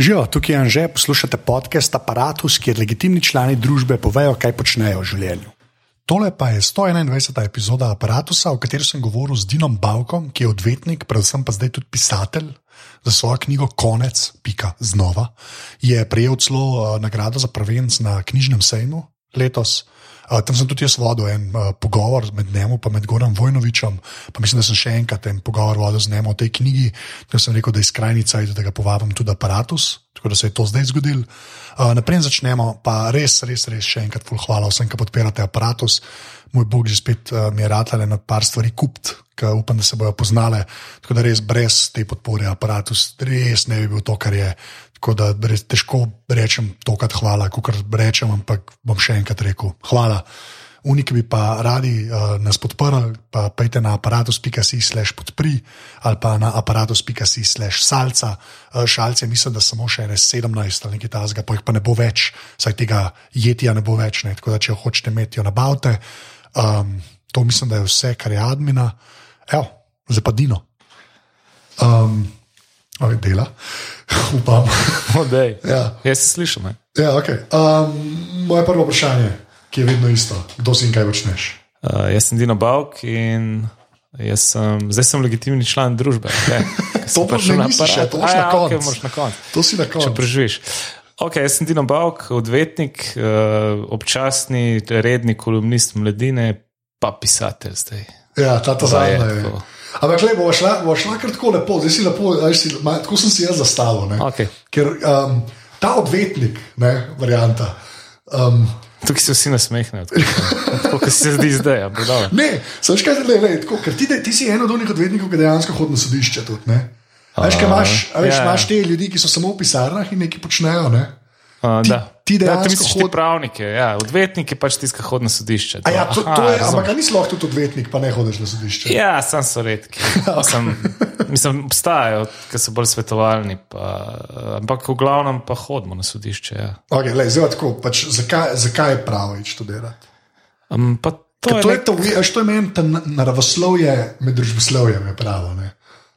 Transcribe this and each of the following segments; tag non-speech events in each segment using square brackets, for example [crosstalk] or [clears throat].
Živijo, tukaj je Anže, poslušate podcast Apparatus, kjer legitimni člani družbe povejo, kaj počnejo v življenju. Tole pa je 121. epizoda Apparatusa, v kateri sem govoril z Dinom Bavkom, ki je odvetnik, predvsem pa zdaj tudi pisatelj za svojo knjigo Konec, pika znova. Je prejel celo uh, nagrado za prvenc na knjižnem sejmu letos. Uh, tam sem tudi jaz vodil en uh, pogovor med njim in med Gorom Vojnovičem. Pa mislim, da sem še enkrat en pogovor vodil z njim o tej knjigi, ker sem rekel, da je skrajni cajt, da ga povabim tudi aparatus, tako da se je to zdaj zgodilo. Uh, naprej začnemo, pa res, res, res še enkrat ful hvala vsem, ki podpirate aparatus. Moj bog, že spet uh, mi je ratale na par stvari kupt, upam, da se bodo poznale. Tako da res brez te podpore aparatus res ne bi bil to, kar je. Tako da res težko rečem tokrat hvala, kot rečem, ampak bom še enkrat rekel hvala. Uniki bi pa radi uh, nas podprli, pa pejte na aparatus.si slash podpri ali pa na aparatus.si slash salca. Uh, šalce mislim, da samo še 17 ali nekaj tasga, pa jih pa ne bo več, saj tega jetija ne bo več. Ne? Tako da če hočete imeti, jo nabavite. Um, to mislim, da je vse, kar je admina. Evo, zdaj pa Dino. Um, Ali dela, [laughs] upam. Odej. Ja. Jaz slišim. ne? Ja, okay. um, moje prvo vprašanje, ki je vedno isto, kdo si in kaj počneš. Uh, jaz sem Dino Bauk in jaz sem, zdaj sem legitimni član družbe. Okay. [laughs] To pa že nisi še, to boš na koncu. Okay, na koncu. To si na Če koncu. preživiš. Okay, jaz sem Dino Bauk, odvetnik, uh, občasni, redni kolumnist mladine, pa pisatelj zdaj. Ja, ta ta zadnja je. tako. Ampak, gledaj, bo šla, bo šla kar tako lepo, zdaj si lepo, si, ma, tako sem si jaz zastavil. ne. Okay. Ker um, ta odvetnik, ne, varianta. Um, Tukaj se vsi nasmehnejo, tako kot se zdi zdaj. dobro. ne, veš kaj, le, le, tako, ker ti, de- ti si en od onih odvetnikov, ki dejansko hodi na sodišče. Tudi, ne. Veš, kaj imaš, veš, ja. imaš te ljudi, ki so samo v pisarnah in nekaj počnejo. Ne? Uh, Ti- da. Ti dejansko ti misliš hod- ti pravnike, ja, odvetniki pač tiska hod na sodišče. A Ja, to, Aha, to je, razumem. ampak nisi lahko tudi odvetnik, pa ne hodiš na sodišče. Ja, sam so redki. [laughs] Sem, mislim, obstajajo, ki so bolj svetovalni, pa, ampak v glavnem pa hodimo na sodišče. Ja. Okay, lej, zdaj, tako, pač, zakaj, zakaj je prav iti študirati? Um, to To, je, to je nek, to, veš, to je meni ta na- naravoslovje med družboslovjem, je pravo. Ne?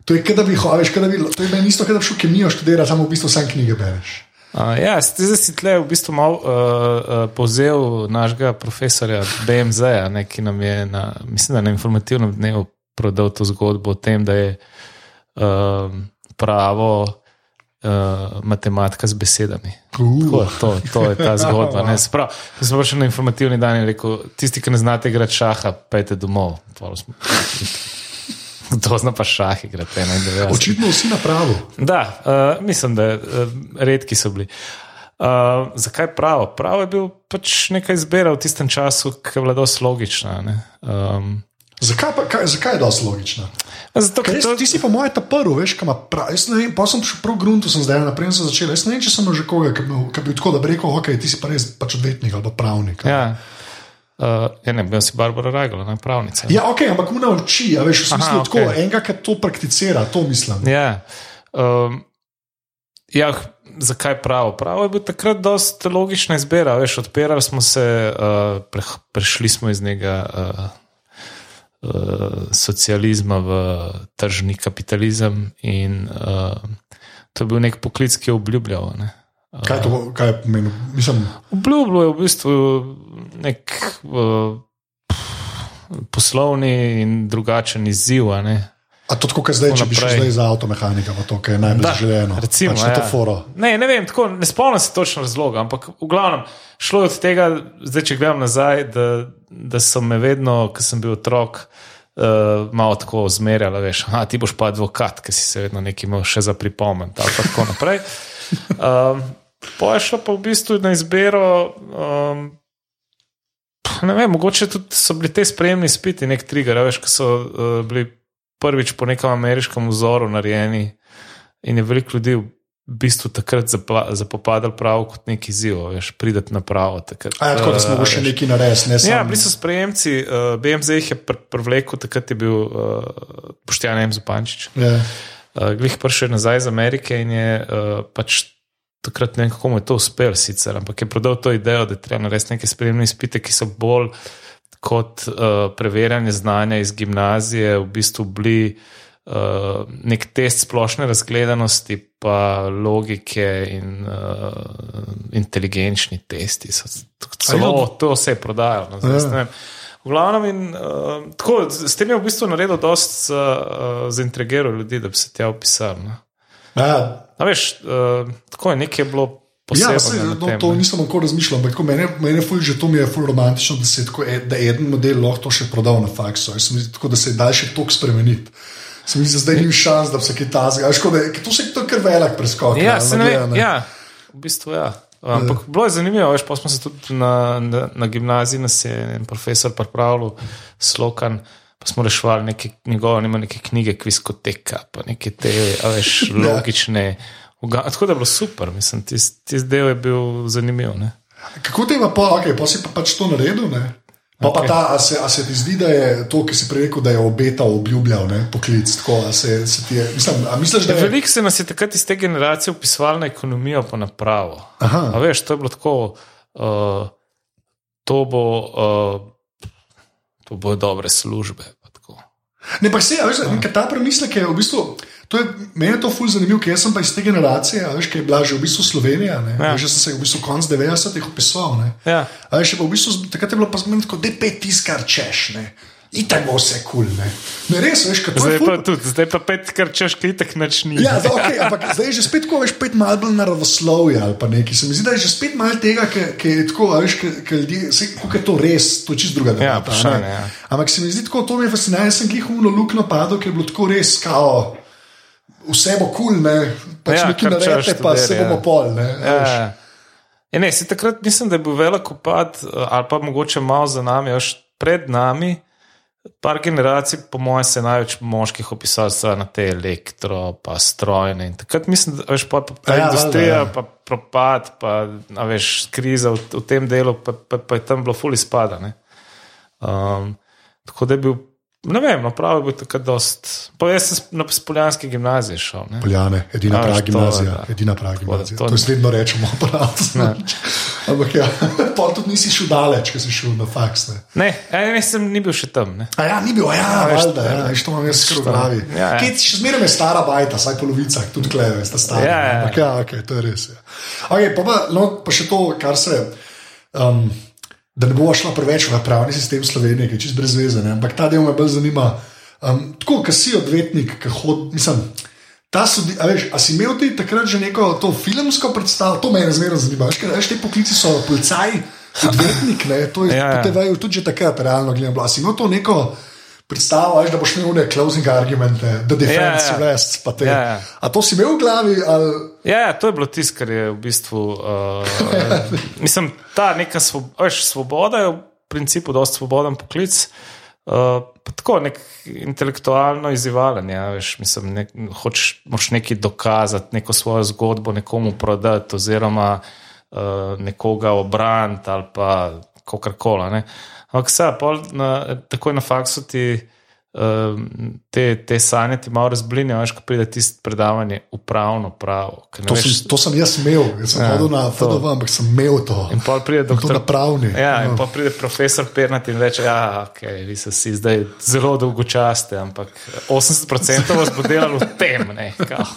To je, kot da bi, ho- a veš, kot da bi, to je meni isto, kot da bi šel kemijo študirati, samo v bistvu samo knjige bereš. Uh, ja, zdaj si tle v bistvu mal uh, uh, povzel našega profesorja BMZ, ne, ki nam je na, mislim, na informativnem dnevu prodal to zgodbo o tem, da je uh, pravo uh, matematika z besedami. Tako, Uh, to, to je ta zgodba. Ne, jaz sem prišel na informativni dan in rekel: tisti, ki ne znate igrati šaha, pejte domov. Pol smo- To zna pa šah igrati. Jaz- očitno vsi na pravu. Da, uh, mislim, da uh, redki so bili. Uh, zakaj pravo? Pravo je bil pač neka izbira v tistem času, ki je bila dosti logična. ne. Um, Zakaj, pa, kaj, zakaj je dosti logično? zato, jaz, to, ti si po mojem ta prvi, veš, kam prav. Jaz ne vem, pa sem šel prav gruntu, sem zdaj naprej sem začel. Jaz ne vem, če sem že koga, ki bi, tako da bi rekel, ok, ti si pa res pač odvetnik ali pa pravnik. ja, uh, ja, ne, bil si Barbara Rajgola, ne pravnica. Ja, ok, ampak mu nauči, a veš, v smislu Aha, tako, okej. enega, ki to prakticira, to mislim. Ja. Um, ja, zakaj pravo? Pravo je bil takrat dosta logična izbira. Veš, odpirali smo se, uh, pre, prešli smo iz njega. Uh, uh, Socializma v tržni kapitalizem, in uh, to je bil nek poklic, ki je obljubljal. Ne? Kaj to kaj pomeni? Mislim, Obljubljal je v bistvu nek uh, poslovni in drugačen izziv. a. A to tako, kot zdaj, če bi šel zdaj za avtomehanika, to, je najbolj Da, zaželeno. recimo, pač ja. foro. Ne, ne vem, tako, ne spomnim se točno razloga, ampak v glavnem šlo je od tega, zdaj če gledam nazaj, da, da so me vedno, ko sem bil otrok, uh, malo tako zmerjali, veš, a ti boš pa advokat, ki si se vedno nekaj imel še za pripomen, ali tako naprej. Um, [laughs] Po je šlo pa v bistvu na izbiro. Um, ne vem, mogoče tudi so bili te spremni spiti, nek trigger, veš, ki so uh, bili prvič po nekem ameriškem vzoru narejeni in je veliko ljudi v bistvu takrat zapopadalo prav kot neki izziv, veš, prideti na pravo. Takrat, A ja, tako da smo še veš. nekaj narediti, ne samo. Ja, bili so sprejemci, uh, BMZ jih je pr privlekel, takrat je bil uh, Poštjan M. Zupančič. Ja. Uh, Glih prišel nazaj iz Amerike in je uh, pač takrat ne vem, kako mu je to uspelo, sicer, ampak je prodal to idejo, da treba narediti neke spremne izpite, ki so bolj kot uh, preverjanje znanja iz gimnazije, v bistvu bili uh, nek test splošne razgledanosti, pa logike in uh, inteligenčni testi. So, celo to se je prodajalo. No, zdaj, V glavnem, in, uh, tako, s tem je v bistvu naredil dosti uh, za intrigiral ljudi, da bi se tja opisali. No. Ja, A veš, uh, tako je nekaj bilo posebno. Ja, sej, no, to nisem tako razmišljal, ampak mene, mene ful, že to mi je ful romantično, da se je tako, e- da je en model lahko to še prodal na faksu. Jaz sem tako, da se je dal še tok spremeniti. Se mi zdi, da zdaj ni šans, da bi se kaj tazga. Je- To se je kar velik preskok. Ja, realno se ne gledano. vem. Ja, v bistvu ja. Ampak bilo je zanimivo, veš, pa smo se tudi na, na, na gimnaziji, nas je en profesor pripravil, slokan, pa smo reševali neke njegove, nima neke knjige, kviskoteka, pa neke te, a veš, [laughs] logične. uga- Tako da je bilo super, mislim, tisti tis del je bil zanimiv. Ne? Kako te ima pa, okay, pa si pa pač to naredil? Ne? Pa, okay. pa ta, a se, a se ti zdi, da je to, ki si prej rekel, da je obetal, obljubljal ne? poklic? Tako, a se, se ti je, mislim, a misliš, da je Veliko se nas je takrat iz te generacije upisovalo na ekonomijo, pa na pravo. Aha. A veš, to je bilo tako, uh, to bo, uh, to bo dobre službe. pa tako. Ne, pa se, a veš, ja. ta premislek je v bistvu. To je, meni je to ful zanimivo, ker sem pa iz te generacije, a veš, ki je bila že v bistvu Slovenija. Ja. Ja. Jaz sem se v bistvu konc 90-ih opisoval. ne. Ja. A veš, pa v bistvu, takrat je bilo pa zmerno tako, da je pet tiskar češ. Ne. Itak bo vse kul. Cool, ne. ne, res, veš, kaj to Zdaj je. pa tudi, zdaj pa pet, kar češ, kaj tak nič ni. Ja, zdaj, okay, ampak zdaj je že spet tako, veš, pet malo bolj naravoslovje ali pa nekaj. Se mi zdi, da je že spet malo tega, ki je tako, veš, ki ljudje, saj, kako je to res, to je čist druga Ja, debata. vprašanje, ne. ja. Ampak se mi zdi tako, to mi je fascinantno, sem glih umno luknjo padel, ker je bilo tako res, kao, vse bo kul, cool, ne, pač Ja, ja, nekaj naredite, pa se ja. bomo pol, ne. a veš. Ja. Ja, ne, si takrat mislim, da je bil velik upad, eh, ali pa mogoče malo za nami, až pred nami. Par generacij, po mojem, se je največ moških opisalo na te elektro, pa strojne. In takrat mislim, da veš, pa, pa, pa Ja, ja, industrija, ja. pa propad, pa a veš, kriza v, v tem delu, pa, pa, pa je tam bilo fuli spada. ne. Um, tako da je bil, ne vem, no, prav je bil takrat dost. Pa jaz sem na Poljanski gimnaziji šel. Ne. Poljane, edina prava gimnazija. da. Edina prava gimnazija. to To je vedno rečemo, aparat. Ampak ja, [laughs] pol tudi nisi šel daleč, ker si šel na faks. Ne. Ne, ne, ne, sem ni bil še tam. Ne. A ja, ni bil, a ja, veš, valjda, ja, veš, to imam jaz skoro v glavi. Ja, ja. Kaj, še zmeraj je stara bajta, vsaj polovica, tudi kleve, sta stara. Ja, ja. Ampak ja, okay, to je res. Ja. Okay, pa, pa, no, pa še to, kar se. Um, da ne bo šla preveč v pravni sistem Slovenije, ki je čist brez veze, ne, ampak ta del me bolj zanima. Um, tako, ker si odvetnik, ki hodi, mislim. Ta sodi, a, veš, a si imel ti takrat že neko to filmsko predstavo, to me je zmerno zanimivo. Veš, ker, veš, te poklici so policaji, odvetnik, ne, to je Ja, ja. tudi že takrat realno gledano. si imel to neko predstavo, veš, da boš imel neke closing argumente, the defense Ja, ja. rests, te. Ja, ja. A to si imel v glavi? Ali... Ja, ja, to je bilo tisto, kar je v bistvu. Uh, [laughs] mislim, ta neka svob, veš, svoboda je v principu dosti svoboden poklic. Uh, tako nek intelektualno izzivanje. Ja, veš, mislim, nek, hoč, moš nekaj dokazati, neko svojo zgodbo nekomu prodati, oziroma uh, nekoga obraniti ali pa kakorkoli. Ampak, vse, takoj na faksu ti uh, te, te sanje ti malo razblinijo, veš, ko pride tisto predavanje upravno pravo. To, veš- sem, to sem jaz imel, jaz sem Ja, hodil na. FDV, ampak sem imel to. In pa pride To doktor na pravni. Ja, in No. pa pride profesor Pernat in reče: Ja, okay, vi ste si zdaj zelo dolgočasni, ampak 80% vas bo delalo v tem. Ne, kao.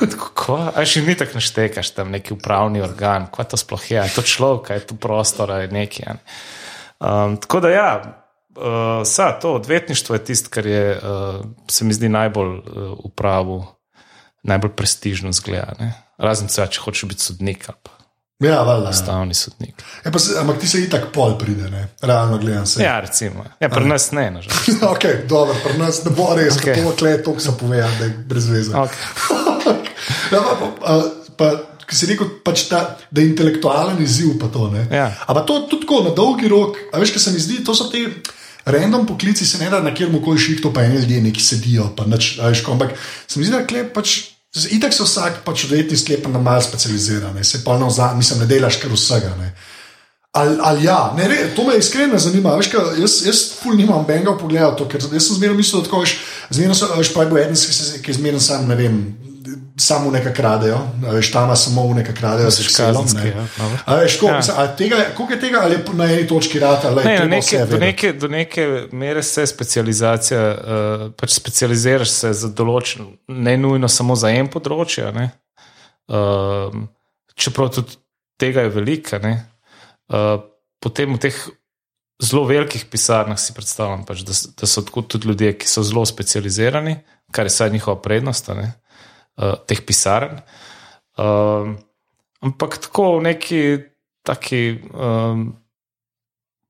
Tako, ko, a še ni tako naštekaš tam neki upravni organ, kaj to sploh je, to človek, je to prostor ali nekaj. a ne. Um, tako da ja. Uh, sa, to odvetništvo je tisto, kar je, uh, se mi zdi najbolj uh, v pravu, najbolj prestižno zgleda. ne. Razen če če hočeš biti sodnik ali pa Ja, valjda. Ja. ustavni sodnik. Ja, pa, se- ampak ti se itak pol pride, ne? realno gledam se. Ja, recimo. Ja, pri nas ne, nažalost. [laughs] ok, dobro, pri nas ne bo res, okay. to klej to, se pove, da je brez veze. Okay. [laughs] ja, pa, pa, pa, ki si rekel, pač ta, da je intelektualen izziv. Pa to, ne? Ja. Ampak to tudi tako na dolgi rok, a veš, kaj se mi zdi, to so te. Random poklici se ne da na kjer koli šihtu, pa eni ljudje neki sedijo. Pa nič, a veš, ampak se mi zdi, da klep pač. Itak se vsak pač odvetnik sklepa na malo specializiran, se pa na zadnji, mislim, ne delaš kar vsega. Ne. Ali, ali ja, ne, re, to me iskreno zanima. Veš, kaj, jaz, jaz ful nimam benga pogleda to, ker jaz sem zmerno mislil, da tako veš, zmerno sem, veš, pa je bil eden, se- ki je zmerno sam, ne vem, samo nekaj kradejo, veš, tam samo nekaj kradejo, selom. kazenski, Ne. ja, veš, koliko, Ja. tega, koliko je tega, ali je na eni točki rata, ali Ne, to neke, do, neke, do neke mere se specializacija, uh, pač specializiraš se za določen, ne nujno samo za en področje. ne. Um, čeprav tudi tega je veliko. Uh, potem v teh zelo velikih pisarnah si predstavljam, pač, da, da so tako tudi ljudje, ki so zelo specializirani, kar je vsaj njihova prednost, ne, uh, teh pisarn. Um, ampak tako v neki taki. Um,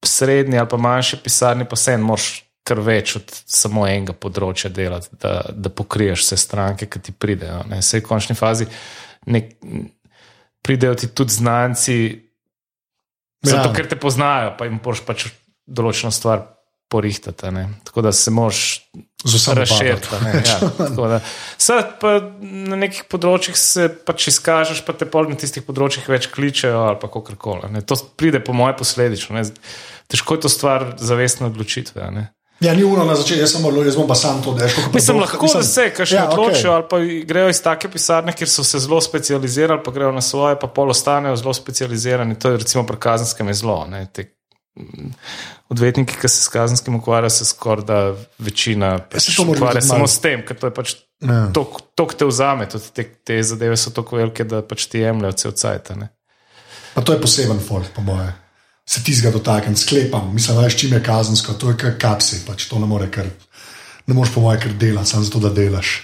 srednji ali pa manjši pisarni, pa vseeno moraš kar več od samo enega področja delati, da, da pokriješ vse stranke, ki ti pridejo. Ne. Vse v končni fazi nek, pridejo ti tudi znanci, Ja. zato ker te poznajo, pa jim moraš pač določeno stvar porihtati. ne. Tako da se moraš z vsem razširiti. a ne, Ja. Sad pa na nekih področjih se pač izkažeš, pa te pol na tistih področjih več kličejo ali pa kako koli. To pride po moje posledično. Ne. Težko je to stvar zavestne odločitve. Ne. Ja, ni uno na začetku, jaz sem malo, jaz bom pa sam to deško. Mislim, lahko da se, kaj še Ja, odločijo, okay. ali pa grejo iz take pisarne, kjer so se zelo specializirali, pa grejo na svoje, pa pol ostanejo zelo specializirani. To je recimo pri kazenskem je zelo. Ne, te, Odvetniki, ki se s kazenskim ukvarjajo, se skoraj da večina pač to mora ukvarja samo s tem, ker to je pač Ja. to, kar te vzame. Tudi te, te zadeve so tako velike, da pač ti jemljajo cel cajt. a ne. Pa to je poseben folk, po moje. Se ti zga dotaknem, sklepam, mislim, da čim je kazensko, to je kar kapsi, pač to ne more kar, ne moreš po moje kar delati, samo zato, da delaš.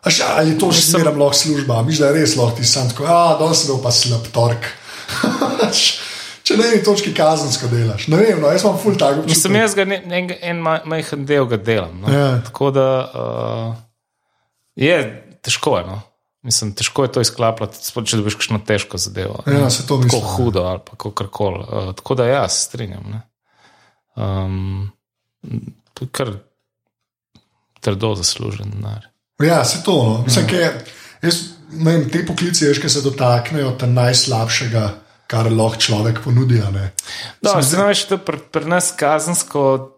A še, ali je to že smeram lahko služba, misliš, da je res lahko ti sam tako, a danes sem bil pa slab tork. [laughs] Če na eni točki kazensko delaš, ne vem, no, jaz imam full tako. Mislim, jaz ga ne, en, en ma- majhen del ga delam. No. Ja. Tako da uh, je težko. Je, no. Mislim, težko je to izklapljati, sploh če dobiš kakšno težko zadevo. Ja, se to mislim. Tako hudo ali pa kako koli. Uh, tako da jaz strinjam. Ne. Um, kar trdo zaslužen denar. Ja, se to. No. Mislim, ja. jaz, ne vem, te poklice, ki se dotaknejo ta najslabšega, kar lahko človek ponudi. a ne. No, to je pri, pri nas kazensko.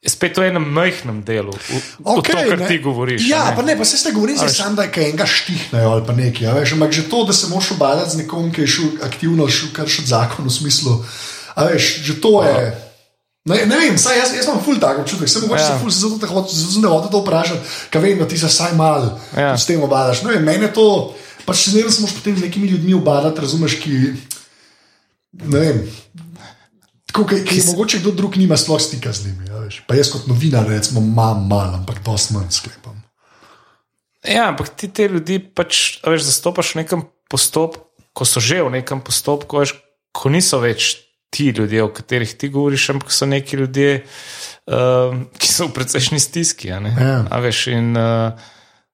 Spet v enem majhnem delu, v, okay, to, kar ne. ti govoriš. Ja, ne. pa ne, pa se ste govorili, da sam da je kaj enega štihnejo ali pa nekaj. a Veš, ampak že to, da se moraš obadati z nekom, ki je šel aktivno šel kršiti zakon v smislu. Veš, že to je. Ne, ne vem, saj jaz, jaz imam ful tako občutek, sem mogoče Ja. ja. se ful se zato tako hočem to vprašati, ker vem, da ti se vsaj mal Ja. ja. s tem obadaš. Ne vem, meni je to, se ne vem, se moraš potem z nekimi ljudmi obadati, razumeš, ki. Ne vem. Tako, ki, ki, ki mogoče kdo drug nima sploh stika z njimi. a veš. Pa jaz kot novinar, recimo, imam malo, ampak dosti manj sklepam. Ja, ampak ti te ljudi pač veš, zastopaš v nekem postopku, ko so že v nekem postopku, veš, ko niso več ti ljudje, o katerih ti govoriš, ampak so neki ljudje, uh, ki so v precejšnji stiski. a. Ja. A veš, in uh,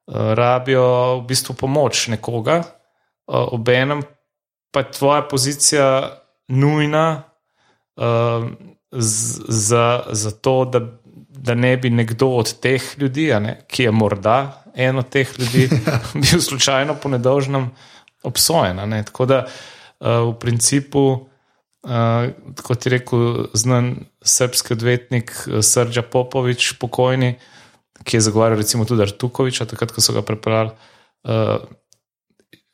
rabijo v bistvu pomoč nekoga, uh, obenem pa je tvoja pozicija nujna uh, z, za, za to, da, da ne bi nekdo od teh ljudi, ne, ki je morda en od teh ljudi, [laughs] bil slučajno po nedolžnem obsojen. ne. Tako da uh, v principu, uh, kot je rekel znan srpski odvetnik uh, Srđa Popovič, pokojni, ki je zagovarjal recimo tudi Artukoviča, takrat, ko so ga prepeljali. Uh,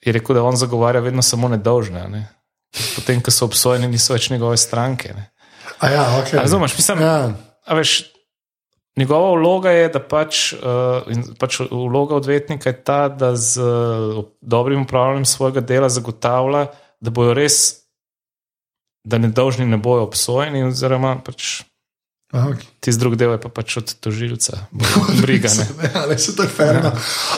je rekel, da on zagovarja vedno samo nedolžne. Ne? Potem, ko so obsojeni, niso več njegove stranke. Ne? A ja, okay. A Razumeš, mislim, Ja. a veš, njegova vloga je, da pač, uh, pač vloga odvetnika je ta, da z uh, dobrim upravljanjem svojega dela zagotavlja, da bojo res, da nedolžni ne bojo obsojeni, oziroma pač Aha, tisti drug del je pa pač od tožilca, briga. Ne? [laughs] Ja, ne, se to je ferno.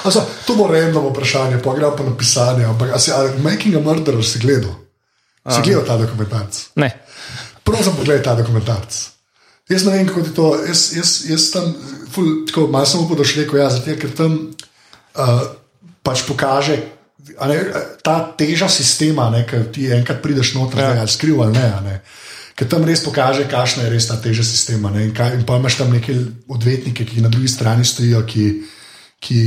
Ja. To bo random vprašanje, pa gremo pa na pisanje. Ampak, a si, a Making a Murderer si gledal? Si gledal ta dokumentarc? ne. Prosim, pogledaj ta dokumentarc. Jaz ne vem, kako ti to. Jaz, jaz, jaz tam, ful, tako malo sem upal, da še rekel, ja, zato, ker tam uh, pač pokaže. a Ne, ta teža sistema, ne, ki ti enkrat prideš noter, Ja. ali skriv ali ne, a ne. Ker tam res pokaže, kakšna je res ta teža sistema. Ne, in, kaj, in pa imaš tam neke odvetnike, ki na drugi strani stojijo, ki, ki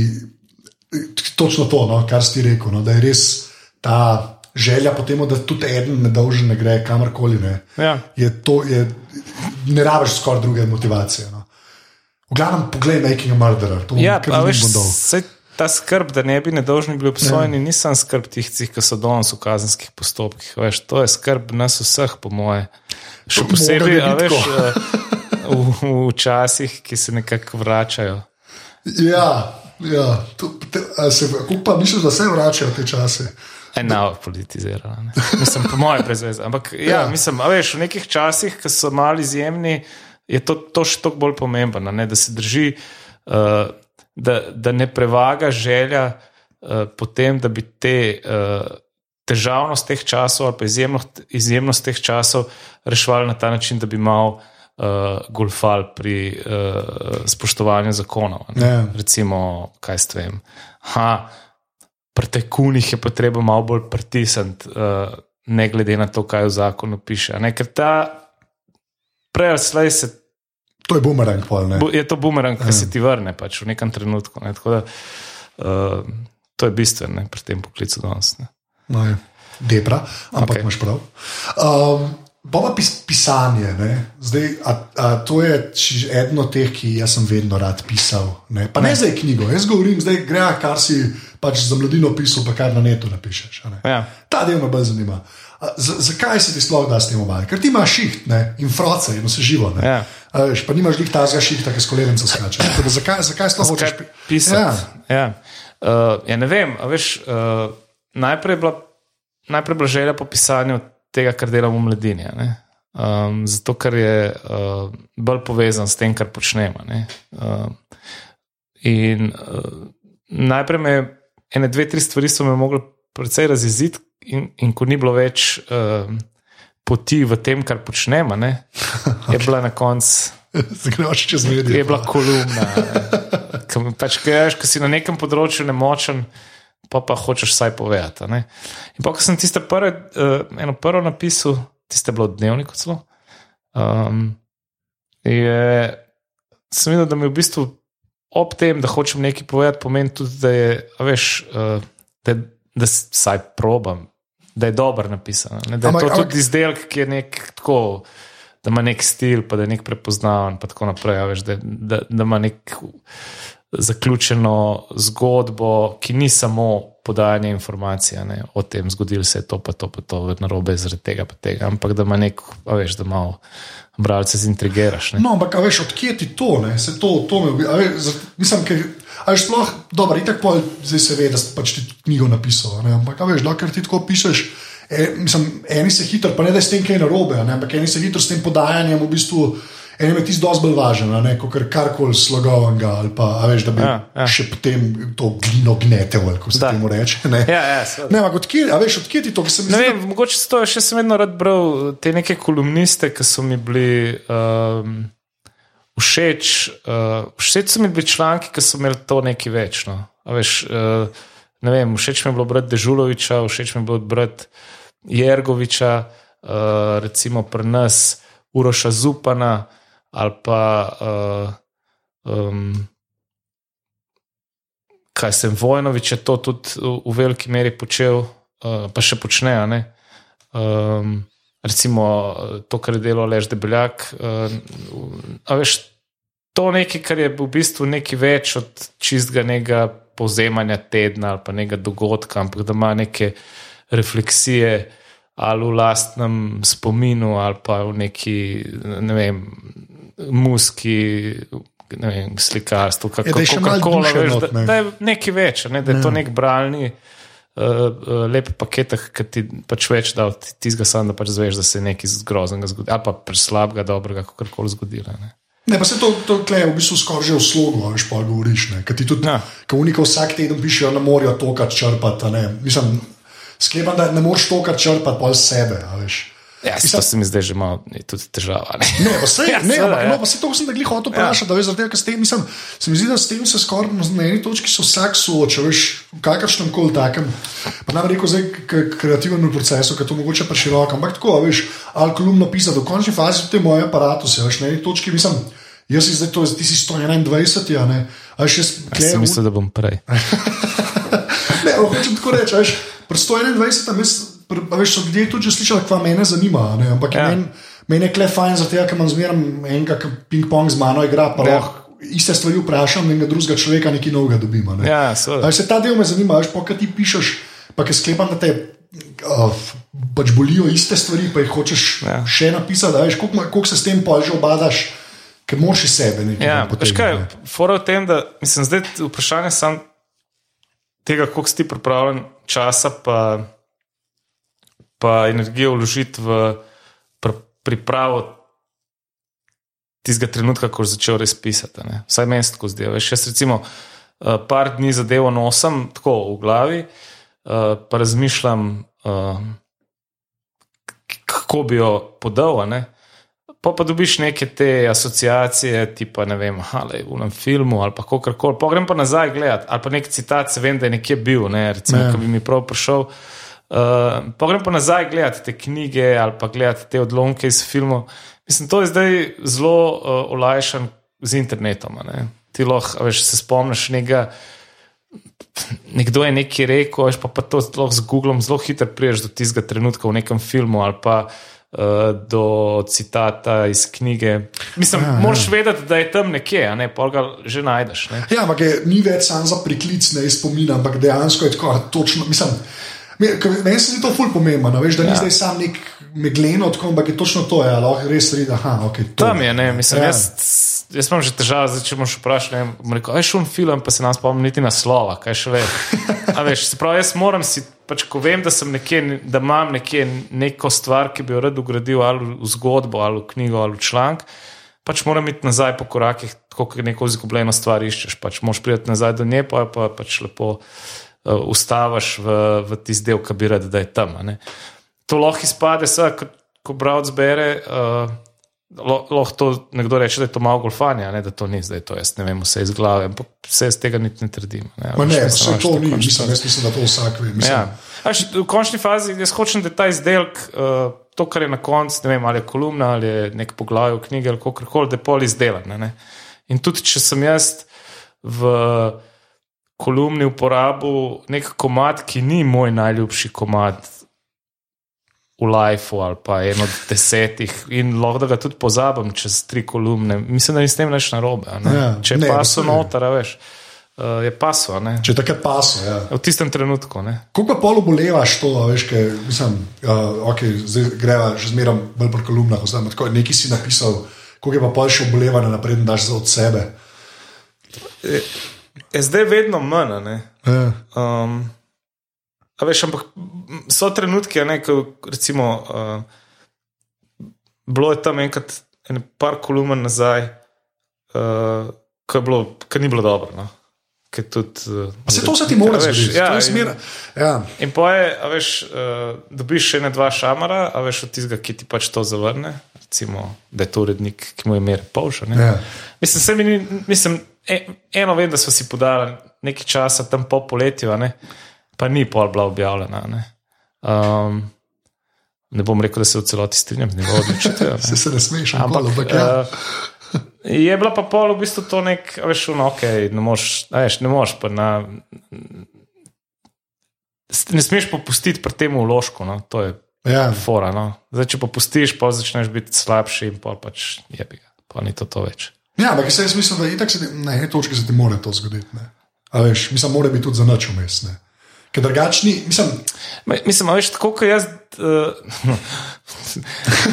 točno to, no, kar si rekel, no, da je res ta želja po tem, da tudi eden nedolžen ne gre kamorkoli. Ne, Ja. je to, je, ne rabiš skoraj druge motivacije. No. V glavnem, poglej, making a murderer. To Ja, pa veš, bom dal. Ta skrb, da ne bi nedolžni bili obsojeni, ja. nisem skrb tistih, ki so danes v kazenskih postopkih. Veš, to je skrb nas vseh, po moje. Še posebej, a veš, eh, v, v časih, ki se nekako vračajo. Ja, ja. To, te, se, pa misliš, da se vračajo te čase. Eno politizirano. Mislim, po mojem, prezveze. Ampak ja, ja. mislim, veš, v nekih časih, ki so mali izjemni, je to, to še toliko bolj pomembno, ne? da se drži, uh, da, da ne prevaga želja uh, potem, da bi te. Uh, Težavnost teh časov, ali pa izjemnost, izjemnost teh časov, reševali na ta način, da bi malo uh, golfal pri uh, spoštovanju zakonov. Ja. Recimo, kaj s tem. Ha, pri tajkunih je potreba malo bolj pritisniti, uh, ne glede na to, kaj v zakonu piše. Ne? Ker ta prej ali slej se. To je bumerang, pol, bu, je to bumerang, ki se ja. ti vrne pač v nekem trenutku. Ne? Da, uh, to je bistveno pri tem poklicu danes. No, Debra, ampak okay. imaš prav. Um, Bova pis, pisanje, zdaj, a, a to je eno od teh, ki jaz sem vedno rad pisal. Ne? Pa ne, ne zdaj knjigo, jaz govorim, zdaj gre, kar si pač za mladino pisal, pa kar na netu napišeš. Ja. Ta del me bolj zanima. Z, zakaj se ti sploh da s tem obajati? Ker ti imaš šiht ne? in froce in vse živo. Ja. A, veš, pa nimaš jih tazga šihta, ki s kolenem se skače. Zakaj, zakaj sploh hočeš pisati? Ja. Ja. Uh, ja, ne vem, veš, uh, najprej je bila, najprej bila želja po pisanju tega, kar delamo v mladini. Um, zato, ker je uh, bolj povezan s tem, kar počnemo. Uh, in uh, najprej me ene, dve, tri stvari so me mogli precej razjeziti, in, in ko ni bilo več uh, poti v tem, kar počnemo, ne, je [laughs] bila na koncu. [laughs] Zgledaš čez medije. Je bila kolumna. [laughs] Pač, Ker si na nekem področju nemočen, pa pa hočeš vsaj povedati. In pa, ko sem tiste prve, uh, eno prvo napisal, tiste bilo dnevnik celo, um, je, sem videl, da mi v bistvu ob tem, da hočem nekaj povedati, pomeni tudi, da je, veš, uh, da, da vsaj probam, da je dobro napisano. Ne? Da je ampak, to tudi izdelek, ki je nek tako. Da ima nek stil, pa da je nek prepoznaven, in tako naprej. Veš, da, da, da ima nek zaključeno zgodbo, ki ni samo podajanje informacij ne, o tem, zgodilo se je to, pa to, pa to, na robe zaradi tega, pa tega, ampak da ima nek, a veš, da malo bralce zintrigiraš. Ne. No, ampak veš, odkje ti to, ne, se to, to me ubija. Mislim, ker. A je sploh dobro, in tako zdaj se ve, da si pač ti knjigo napisal. Ne? Ampak, veš, da ker ti tako pišeš, e, mislim, eni se hitro, pa ne da je s tem kaj narobe, ampak eni se hitro s tem podajanjem v bistvu. En je tisti dosti bolj važen, kot kar karkoli slogovnega, ali pa veš, da bi ja, ja. še potem to glino gnetel, kot se temu reče. Ne, ja, ja, ne ampak odkje, veš, odkje ti to, ki sem jih videl? Mogoče to še sem vedno rad bral, te neke kolumniste, ki so mi bili. Um, Všeč, uh, všeč so mi bili članki, ki so imeli to nekaj večno. Veš, uh, ne vem, všeč mi je bilo brati Dežuloviča, všeč mi je bilo brati Jergoviča, uh, recimo pri nas Uroša Zupana, ali pa uh, um, kaj sem Vojnovič je to tudi v, v veliki meri počel, uh, pa še počne. Um, recimo to, kar je delo Lež Debeljak. Uh, veš, to je nekaj, kar je v bistvu nekaj več od čistega nekega povzemanja tedna ali pa nekega dogodka, ampak da ima neke refleksije. Ali v lastnem spominu, ali pa v neki, ne vem, muski, ne vem, slikarstvo, kako se lahko koli reče. Da je nekaj več, ne, da je ne. to nek bralni. Uh, uh, lepe pakete, ki ti pač več da, ti, ti zga sam, da pač zveš, da se je nekaj groznega zgodilo, ali pa preslabega, dobrega, kako koli zgodilo. Ne. ne, pa se to, to kleje v bistvu skoraj že v slogu, veš pa govoriš. Ker ti tudi, ja. ko unika vsak teden pišejo, da morajo to kar črpati. Mislim, sklepam, da ne moreš to kar črpati pol sebe, veš. Ja, to se mi zdaj že malo tudi težava. Ne, ne, pa se, [laughs] ja, ne, ampak, ja. no, pa se to sem glih hotel vprašati, ja. da veš, zaradi tega, ker s tem, mislim, se mi zdi, da s tem se skoraj na eni točki so vsak sooča, veš, v kakršnem koli takem, pa nam reko zdaj k kreativnemu procesu, ker to mogoče pa široko, ampak tako, veš, alkolumno pisati, v končni fazi te moje aparatu, se veš, na eni točki, mislim, jaz si zdaj to, ti si 121, ja, ne, a še spet. Jaz mislim, da bom prej. [laughs] ne, hočem tako reči, veš, pri 121, mislim, veš, so ljudje tudi slišali, kva me zanima. Ne? Ampak ja. meni men je klej fajn, zato ker imam zmeraj enega, ki ping-pong z mano igra, pa ja. lahko iste stvari vprašam in drugega človeka nekaj novega dobimo. Ne? Ja, seveda. Se ta del me zanima, veš, pa kaj ti pišeš, pa kaj sklepam, da te uh, pač bolijo iste stvari, pa jih hočeš Ja. še napisati, koliko, koliko se s tem pol že obadaš, ker moraš iz sebe nekaj Ja, veš kaj, fora v tem, da mislim, zdaj vprašanje sam tega, koliko si ti pripravljen časa pa, pa energijo vložiti v pr pripravo tistega trenutka, ko si začel res pisati. Ne? Vsaj meni se tako zdi. Veš, jaz recimo uh, par dni zadevo nosim tako v glavi, uh, pa razmišljam, uh, kako bi jo podal. ne. Pa pa dobiš neke te asociacije, tipa ne vem, ali v enem filmu ali pa kako koli. Pa grem pa nazaj gledati, ali pa nek citat, se vem, da je nekje bil, ne, recimo, Ja. ki bi mi prav prišel. Uh, pa grem pa nazaj gledati te knjige ali pa gledati te odlomke iz filmov. Mislim, to je zdaj zelo uh, olajšan z internetom. Ti lahko, veš, se spomniš nekega. Nekdo je nekaj rekel, veš, pa, pa to lahko z Googlom zelo hitro priješ do tistega trenutka v nekem filmu ali pa uh, do citata iz knjige. Mislim, ja, moraš vedeti, da je tam nekje, a ne pa ga že najdeš. Ne? Ja, ampak je, ni več samo za priklic, ne iz spomina, ampak dejansko je tako, točno. Mislim, Meni se zdi to ful pomembno, veš, da ni ja. zdaj sam nek megleno, tako, ampak je točno to, ja, lahko res vidi, da okay, Tam je, ne, mislim, Ja. ja. jaz, jaz imam že težave, zdaj, če ne, bom rekel, aj šum film, pa se nam spomnim niti naslova, kaj še ve. A veš, se pravi, jaz moram si, pač ko vem, da nekje, da imam nekje neko stvar, ki bi jo rad ugradil ali v zgodbo, ali v knjigo, ali v članek, pač moram iti nazaj po korakih, tako kot neko izgubljeno stvar iščeš, pač moš priti nazaj do nje, pa jo pa pač lepo ustaviš v, v tisti del, ki bi rad, da je tam. To lahko izpade, seveda, ko, ko bralec bere. Uh, lo- Lahko to nekdo reče, da je to malo golfanja, ne, da to ni zdaj to. Jaz ne vem, vse iz glave, ampak vse iz tega niti ne trdim. Ne, Ma ne, Veš, pa mislim, se veš, to ni, mislim, jaz mislim, da to vsak ve. Mislim, Ja. A Veš, v končni fazi jaz hočem, da je ta izdelek, uh, to, kar je na koncu, ne vem, ali je kolumna ali je nek poglavje v knjigi ali kako koli, da je pol izdelan. Ne, ne. In tudi, če sem jaz v kolumni uporabil nek komat, ki ni moj najljubši komat. V lifeu ali pa eno od desetih, in lahko da ga tudi pozabim čez tri kolumne. Mislim, da ni s tem nič narobe. a ne. Ja, Če ne, je paso mislim, noter, a veš, uh, je paso. a ne. Če takrat paso. Ja. V tistem trenutku. Ne. Kako pa polo bolevaš to, a veš, kaj, mislim, uh, okay, zdaj greva že zmeraj bolj po kolumnah, oziroma tako, nekaj si napisal, koliko je pa pol še obolevanja naprej, da daš za od sebe. Je zdaj vedno manj. Ja. Um, a veš, ampak so trenutki, ne, ko recimo. Uh, bilo je tam enkrat, ene par kolumen nazaj, uh, ko, bilo, ko ni bilo dobro. No. Ker Tudi, uh, Se to se ti mora zgoditi. Ja, to je smer. Ja. In poje, a veš, uh, dobiš še ne dva šamara, a veš od tistega, ki ti pač to zavrne. Recimo, da je to urednik, ki mu je mer polša. Ja. Mislim, se mi ni, mislim, eno vem, da so si podali nekaj časa tam po poletju, ne, pa ni pol bila objavljena. Ne. Um, ne bom rekel, da se v celoti strinjam z njegovo odločitvijo. Se, [laughs] se ne smeš, Ampak ampak, ampak ja. uh, je bila pa pol v bistvu to nek, veš, no, ok, ne moreš, a veš, ne moreš pa na. Ne smeš popustiti pri tem vložku, no, to je ja. fora. No. Zdaj, če popustiš, pa začneš biti slabši in pol pač je bi ga, pa ni to, to več. Ja, ampak jaz mislim, da itak se ti, na eni točki se ti mora to zgoditi. Ne. A veš, mislim, mora biti tudi za nič vmes. Ker drugačni, mislim, Ma, Mislim, veš, tako kot jaz. [laughs] Uh,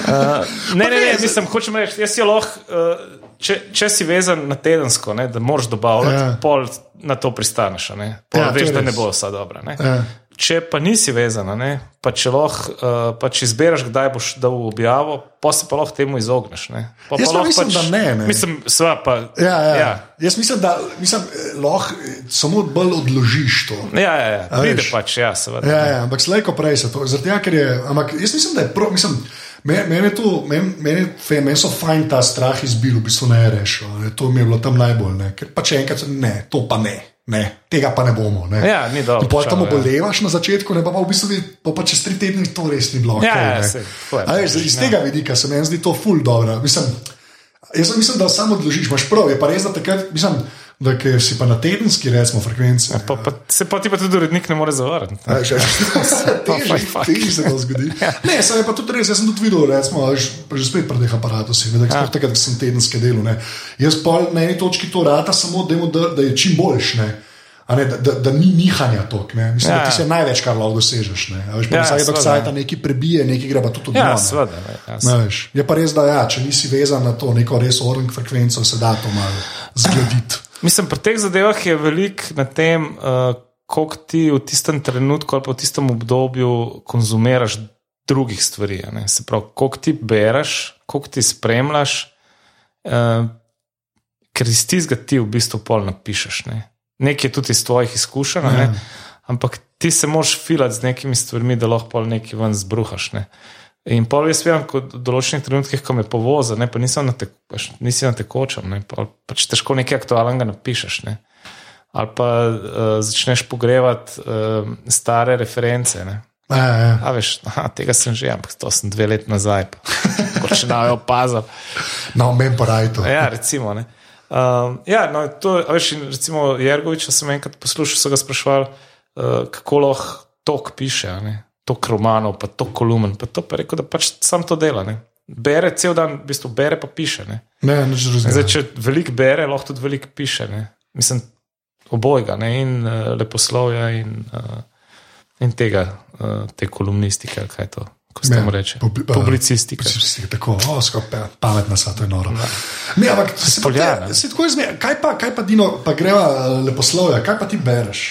uh, ne, ne, ne, mislim, hočem reči, jaz si lahko, uh, če, če si vezan na tedensko, ne, da moraš dobavljati, Ja. pol na to pristaneš. pol Ja, ja, to je veš, da ne bo vsa dobra. Ne. ja. Če pa nisi vezan, a ne, pa če lahko uh, pač izbereš, kdaj boš dal objavo, pa se pa lahko temu izogneš. Ne. Pa, Jaz pa mislim, da ne, ne. Mislim, sva pa. Ja, ja. ja. ja. Jaz mislim, da mislim, eh, lahko eh, samo bolj odložiš to. Ja, ja, ja. Pride pač, ja, seveda. Ja, ja, ampak slejko prej se to. Tega, ker je. Ampak jaz mislim, da je prav. Mislim, Meni men je to, meni men je fe- meni so fajn ta strah izbil, v bistvu ne rešil. To mi je bilo tam najbolj. Ne. Ker pa če enkrat, ne, to pa ne, ne tega pa ne bomo. Ne. Ja, ni dobro, potem tam ja. obolevaš na začetku, ne pa, pa v bistvu vi- pa, pa čez tri tedne to res ni bilo. Ja, okej, ja, ne. saj, tako je A veš, pač, iz ja. tega vidika se meni zdi to ful dobro. Mislim, Jaz mislim, da samo odložiš, imaš prav, je pa res, da takrat, mislim, da si pa na tedenski, recimo, frekvenci. Ja, pa, pa, se pa ti pa tudi urednik ne more zavarati. A, že- [laughs] težje se to zgodi. Ne, saj je pa tudi res. Jaz sem tudi videl, recimo, že, že spet pri teh aparatih, da Ja. takrat, sem tedenske delo. Ne. Jaz pa na eni točki to rata samo, da, da je čim boljš. Ne. Ne, da, da, da ni nihanja tok. Ne. Mislim, ja, Ja, da ti ja. se največ, kar lahko dosežeš. Ne. A Veš, Ja, ja, vsake seveda, dokaj ja. nekaj prebije, nekaj gre pa tudi od Ja, dna, ne. ne, Ja, veš. Je pa res, da ja, če nisi vezan na to neko res orang frekvenco, se da to malo zgraditi. [clears throat] Mislim, pri teh zadevah je veliko na tem, uh, koliko ti v tistem trenutku ali pa v tistem obdobju konzumiraš drugih stvari. ne. Se pravi, koliko ti bereš, koliko ti spremljaš, uh, ker iz tistega ti v bistvu pol napišeš. Ne. Nekaj je tudi iz tvojih izkušenj, a ne. Ja. ampak ti se moraš filati z nekimi stvarmi, da lahko nekaj ven zbruhaš. Ne. In pol jaz vem, kot v določenih trenutkih, ko me povoza, ne, pa nisem na, te, pač, nisi na tekočem, ne, pa, pač težko nekaj aktualnega napišeš. Ne. Ali pa uh, začneš pogrevati uh, stare reference. Ne. Ja, ja. A veš, aha, tega sem že, ampak to sem dve leti nazaj, pa [laughs] če ne opazil. No, meni pa raj to. Ja, recimo. Ne. Um, ja, no, to, a veš, in recimo Jergoviča sem enkrat poslušal, so ga sprašvali, uh, kako lahko tok piše, ne. tok romanov, pa tok kolumen. Pa to pa je rekel, da pač sam to dela. Ne. Bere cel dan, v bistvu bere pa piše. Ne. Ne, nič drugega. Zdaj, če veliko bere, lahko tudi veliko piše. Ne. Mislim, obojga, ne, in uh, leposlovja, in, uh, in tega, uh, te kolumnistike, kaj je to, ko se Ne, temu reče. publi- uh, Publicistika. Publicistika, tako, o, skupaj, pametna sva, to je noro. Ne, ampak se, pa Poljana. te- se tako izme, kaj pa, kaj pa Dino, pa greva eh, leposlovja, kaj pa ti bereš?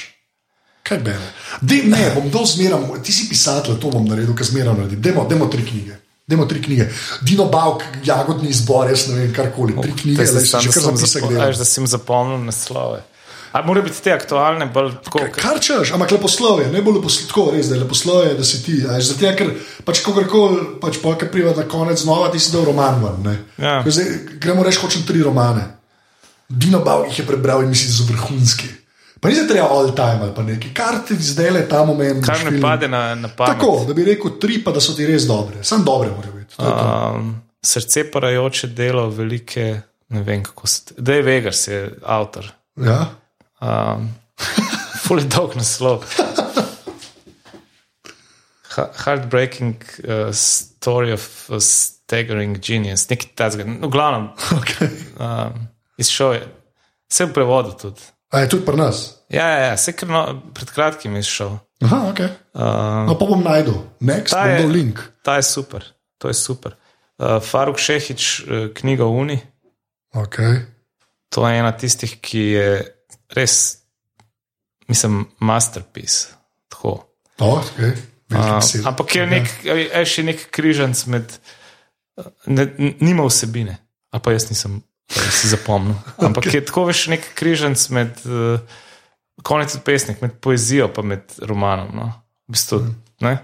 Kaj bereš? De, ne, bom dol zmeram, ti si pisatelj, to bom naredil, kar zmeram naredim. Demo, demo tri knjige. Demo tri knjige. Dino Bavk, jagodni izbor, jaz ne vem, karkoli. Tri knjige, sem si že kar sem zapisek zapo- da jim zapomnil naslove. Ali mora biti te aktualne, bolj tako? Kaj- Kar češ, ampak leposlovje, ne bo leposlovje, tako res, da je leposlovje, da si ti. Zato, ker pač kogarkoli, pač polka priva na konec znova, ti si dal roman ven. ne. Ja. Ko Zdaj, gremo reči, hočem tri romane. Dino Bavk jih je prebral in misli, da so vrhunski. Pa ni za treba all time ali pa nekaj, kar ti zdaj le ta moment. Kar film- pade na, na pamet. Tako, da bi rekel tri, pa da so ti res dobre. Sam dobre morajo biti. To je to. Um, srce parajoče delo, velike, ne vem kako se. Dej Vegas je avtor. Ja? Um, [laughs] Ful je dolg naslov. Heartbreaking uh, story of a staggering genius, nekaj takega. No, v glavnem, Okay. um, izšel je. Vse v prevodu tudi. A je tudi pri nas? Ja, ja, ja vse, no, pred kratkim je izšel. Aha, ok. Um, No, pa bom najdel. Next, Ta je- link. ta je super, to je super. Uh, Faruk Šehič, uh, knjiga Uni, Okay. to je ena tistih, ki je res, mislim, masterpiece. Tako. Oh, okay. Uh, Uh, ampak je nek, je še nek križanc med, ne, nima vsebine, a pa jaz nisem si zapomnil. [laughs] Ampak okay. je tako veš nek križanc med, uh, konec od pesnik, med poezijo pa med romanom. No? V bistvu, ne?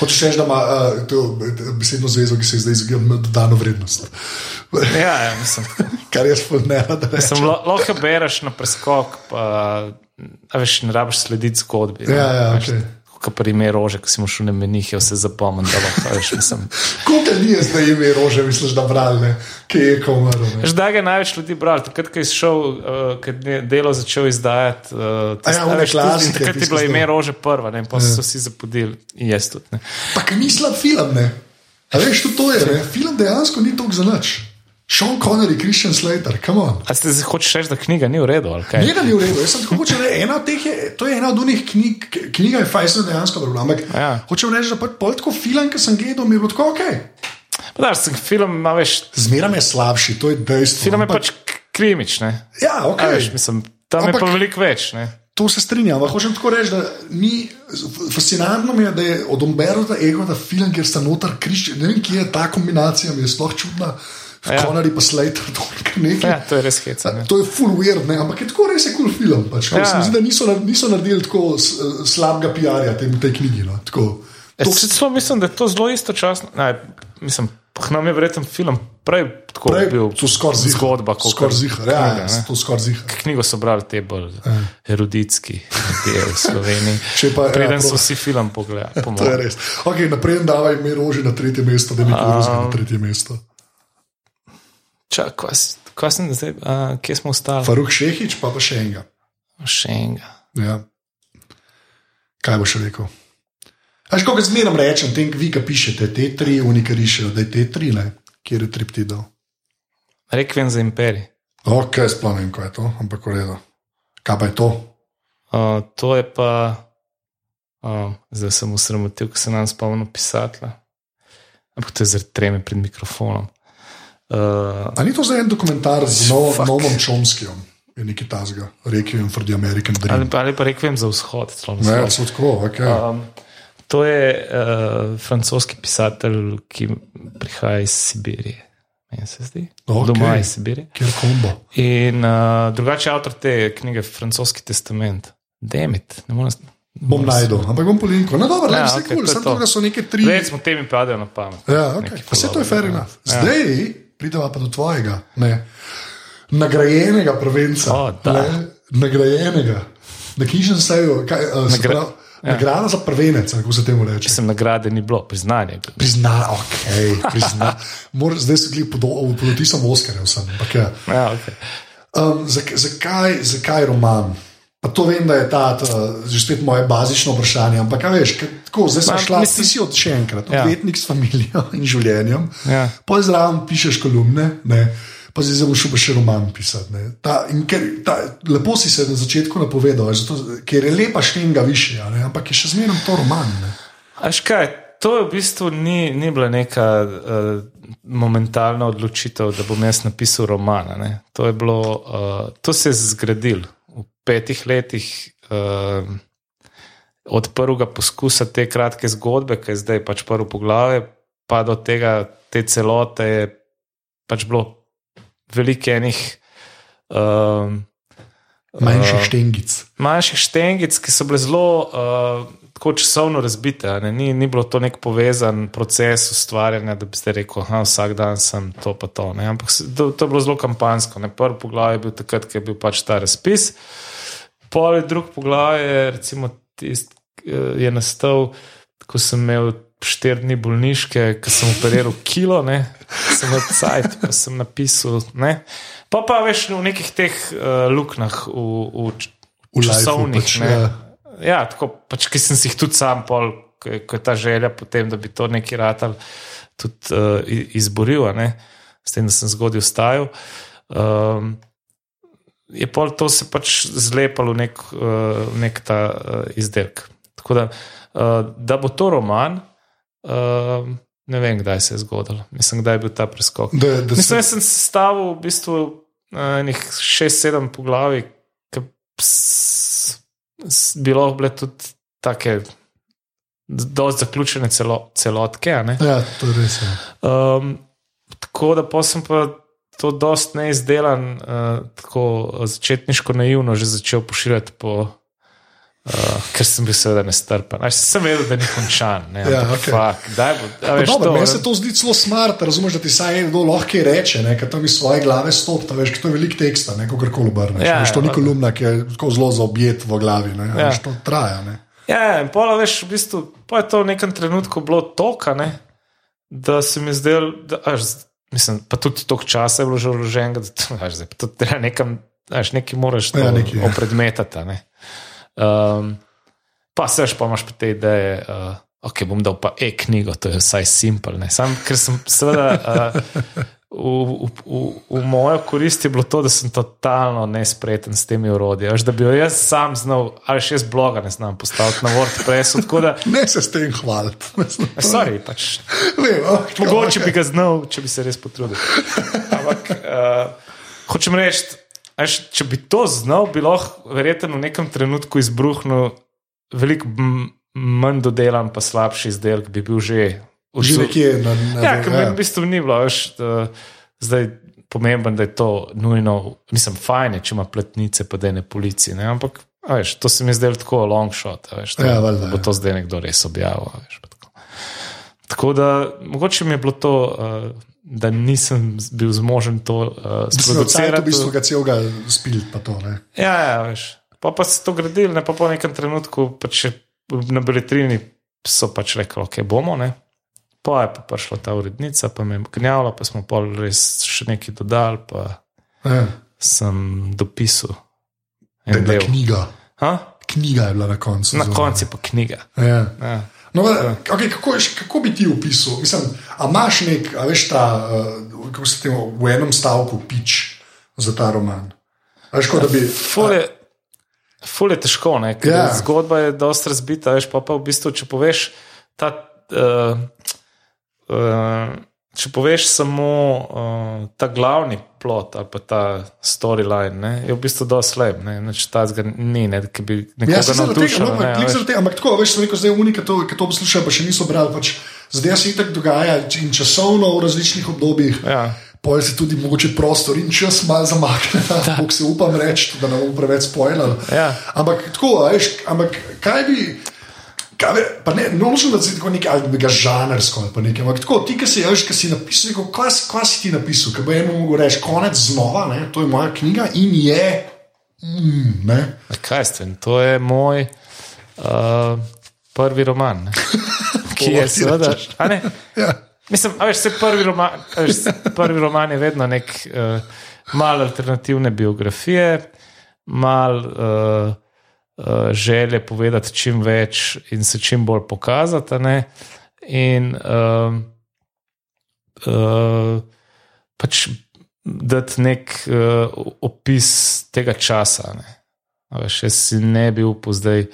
Hočeš reči, da ima uh, to besedno zvezo, ki se je zdaj izgubila dodano vrednost. Ja, ja, mislim. [laughs] Kar jaz ne rečem. Lahko bereš na preskok, pa veš, ne rabiš slediti zgodbi. Ja, ja, Veš, okej. Kot pa ime rože, ko si mu šel na menih, je vse zapomnil, da lahko. Mislim. [laughs] Koliko ljudi je zdaj ime rože, misliš, da brali, kje je ko umrl? ne? Veš, Da ga je največ ljudi bral, takrat, ko je šel, uh, ko je delo začel izdajati. Uh, ja, one klasike, takrat je tisto bila zdaj. ime rože prva, ne, pa so vsi zapudili, in jaz tudi. Ne. Pa ki ni slab film, ne? A veš, to je, ne? Film dejansko ni toliko za nič. Sean Connery, Christian Slater, come on. A ste zdaj hočeš reči, da knjiga ni v redu? da ni v redu, jaz sem tako hočel reči, ena teh je, to je ena od unih knjig, knjiga je fajn, dejansko dobro, ampak Ja. hočem reči, da pač pol tako film, ki sem gledal, mi je bilo tako ok. Pa Da, sem film, ima veš, Zmeram je slabši, to je dejstvo. film je ampak- pač k- krimič, ne. Ja, ok. A Veš, mislim, tam je Ampak- pa veliko več, ne. To se strinjam, ampak hočem tako reči, da ni. Fascinantno mi je, da je od Umberta Ego ta film, kjer sta noter križ. Ne vem, kje je ta kombinacija, mi je sploh čudna. Ja. Ja. Connery pa to je kar nekaj. Ja, to je res heca. ne. To je full weird, ne? ampak je tako res je kul cool film. Pač. Ja. Ja. Zdi, da niso, niso naredili tako slabega PR-ja tej, tej knjigi. No? Tako, Jaz si celo mislim, da je to zelo istočasno. Ne, mislim, nam je verjetno film prej tako prej, bil to skoraj zihar. zgodba. kakor Skoraj zihar, ja, knjiga, ja, to skoraj zihar. Knjigo so brali te bolj eruditski ljudje v Sloveniji. [laughs] Pa- ja, Preden so prav. vsi film pogledali. po To je res. Okay, naprej davaj ime rože na tretje mesto, da mi to razumemo na tretje mesto. Kaj si- kaj sem zdaj, uh, kje smo ostali? Faruk Šehič, pa pa še enega. Še enega. Ja. Kaj boš rekel? Až ko zmeraj rečem, tem, vi, ki pišete, te tri, unika rišejo, da je te tri, ne, kjer je triptidal. Rekvem za imperij. Ok, sploh ne vem, kaj je to, ampak v redu. Kaj pa je to? Uh, to je pa, uh, zdaj sem usramotil, ko se nam spomnim pisati. Ampak to je zaradi treme pred mikrofonom. Uh, Ali ni to zdaj en dokumentar z no, novom Čomskim? Je nekaj tazga, Requiem for the American Dream. ali, ali pa rekvem za vzhod. celo Ne, so tako, ok. Um, to je uh, francoski pisatelj, ki prihaja iz Sibirije. Meni se zdi. Ok. Doma iz Sibirije. Kjer kombo. In uh, drugače avtor te knjige, Francoski testament. Demit, ne morem. Bom najdel, ampak bom polinko. No, dobro, Ja, ja, vse ok, okay, kul, je samo to. da so neke tri. Recimo, temi padajo na pamet. Ja, okay. Vse to je fair ja. enough. Zdaj prideva pa do tvojega, ne. nagrajenega prvenca. O, da. ne, nagrajenega. Na knjižnem seju, kaj, uh, Nagra- Nagra ja. nagrada za prvenec, kako se temu reče. Sem nagrade ni bilo, priznanje. je bilo. Prizna, ok, prizna. [laughs] Mor, zdaj so bili pod, otisom Oscarja, sem. Ampak, ja. Ja, okay. um, zak, zakaj, zakaj roman? Pa to vem, da je ta, ta že spet moje bazično vprašanje. Ampak, kaj veš, kaj, tako, zdaj sem šla, mislim- si od še enkrat, Ja. odvetnik s familijo in življenjem. Ja. Poj zraven pišeš kolumne, ne, pa zdaj boš šel še roman pisati. ne. Ta, ker, ta, lepo si se na začetku napovedal, zato, ker je lepa štenga više, ne, ampak je še zmeraj to roman. Aš kaj, to je v bistvu ni, ni bila neka uh, momentalna odločitev, da bom jaz napisal roman. To, bilo, uh, to se je zgradilo v petih letih. Uh, Od prvega poskusa te kratke zgodbe, ki je zdaj pač prvo poglavje, pa do tega, te celote, je pač bilo veliko enih um, Manjših uh, štengic. manjših štengic, ki so bile zelo uh, tako časovno razbite. Ni, ni bilo to nek povezan proces ustvarjanja, da bi ste rekel, da vsak dan sem to pa to. Ne? Ampak to, to je bilo zelo kampansko. Ne? Prvi poglavje je bil takrat, ko je bil pač ta razpis. Pol drug poglavje je, recimo, tist, eh, je nastal, ko sem imel štiri dni bolniške, ko sem operiral kilo, ne, sem imel cajt, pa sem napisal. Ne. Pa pa veš v nekih teh uh, luknjah, v, v, č- V lifeu časovnih. pač, ne. ja. Ja, tako pač, ki sem si jih tudi sam, pol, ko, je- ko je ta želja potem, da bi to neki ratal, tudi uh, izboril, ne, s tem, da sem zgodil vstajal. Um, je pol to se pač zlepalo v nek, uh, nek ta uh, izdelek. Tako da, uh, da bo to roman, uh, ne vem, kdaj se je zgodilo. Mislim, kdaj je bil ta preskok. Da, da Mislim, se, da sem sestavil v bistvu nekih šest, sedem poglavij, ki bi lahko bile tudi take. Dosti zaključene celo, celotke. ja, to je res. Ja. Um, tako da pa sem pa to dosti neizdelan, uh, tako začetniško naivno že začel pošiljati po. Uh, ker sem bil seveda nestrpen. Až sem vedel, da ni končan. Ne, Ja, ampak okej. fak, daj bo, a Pa veš, Dobro, to, meni se to zdi zelo smart, razumeš, da ti saj nekdo lahko reče, ne, ker tam iz svoje glave stopi, to veš, to je velik tekst, ne, kako koli obrneš. Ja, veš, to ni kolumna, ki je tako zelo zaobjet v glavi, ne, Ja. veš, to traja. Ne. Ja, in pola, veš, v bistvu, pa je to v nekem trenutku bilo toka, ne, da se mi zdel, da, až, mislim, pa tudi toliko časa je bilo že vloženega, da až, pa to treba nekam, až nekaj moraš Ja, nekaj, ja. opredmetati. Ne. Um, pa se veš, pa imaš pa te ideje. Uh, Ok, bom dal pa e-knjigo, to je vsaj simpel. Sam, ker sem seveda uh, v, v, v, v mojo korist je bilo to, da sem totalno nespreten s temi urodji. Veš, Da bi jo jaz sam znal, ali še jaz bloga ne znam postaviti na WordPressu. Da, [laughs] ne se s tem hvaliti. Sorry, pač, Vem, tako, mogoče bi okej. ga znal, če bi se res potrudil. Ampak uh, hočem reči, veš, če bi to znal, bi lahko verjetno v nekem trenutku izbruhnil veliko manj dodelan, pa slabši izdelek, bi bil že. Že nekje na, na Ja, ker meni v bistvu ni bilo, da, zdaj pomemben, da je to nujno, mislim, fajn, je, če ima pletnice, pa da ne policije. Ne? Ampak, veš, to se mi je zdelo tako long shot, veš, da, Ja, valjda, da bo ja. to zdaj nekdo res objavil. Veš, tako. tako da, mogoče mi je bilo to, uh, da nisem bil zmožen to uh, Da si v sproducirati. bistvu ga celega spil, pa to ne. Ja, ja, veš. Pa, pa si to gradili, ne pa po nekem trenutku, pa če na beletrini so pač rekli, ok, bomo. Ne? Pa je pa prišla ta urednica, pa me je gnjavila, pa smo pol res še nekaj dodali. Pa, Ja. sem dopisal. Da je bila knjiga. Ha? Knjiga je bila na koncu. Na koncu je pa knjiga. Ja. Ja. No, okay, kako, kako bi ti opisal? Mislim, a imaš nek, a veš, ta, uh, kako se temu v enem stavku pič za ta roman? A Veš, kot da bi. Ful je, ful je težko, ne? ker Ja. yeah. zgodba je dosta razbita. Veš, pa, pa v bistvu, če poveš ta. Uh, uh, Če poveš samo uh, ta glavni plot ali pa ta storyline, ne, je v bistvu dosti slab. Če ta zga ni, ne, ki bi nekoga Ja, navdušil. no, ne, ampak, tako, veš, sem rekel, zdaj unika, to, ki to poslušajo, pa še niso brali. Pač, zdaj se itak dogaja in časovno v različnih obdobjih. Ja. Pojjo se tudi mogoče prostor in čas malo zamakne, [laughs] kako se upam reči, da ne bom preveč spoilal. Ja. Ampak tako, veš, ampak kaj bi. Kaj bi pa ne, nočem, da si tako nekaj ali ga žanrsko ali pa nekaj. Ampak tako, ti, ki si, veš, ki si napisal, neko, kaj, kaj si ti napisal, ki bo eno mogel reči, konec znova, ne, to je moja knjiga in je. Mm, ne. Kaj ste? To je moj uh, prvi roman. ne. [laughs] Ki je seveda. Ja. Mislim, a veš, se prvi roman, veš, prvi roman je vedno nek uh, mal alternativne biografije, mal uh, uh, želje povedati čim več in se čim bolj pokazati. ne. In uh, uh, pač dati nek uh, opis tega časa. Ne. Veš, jaz si ne bi upal zdaj.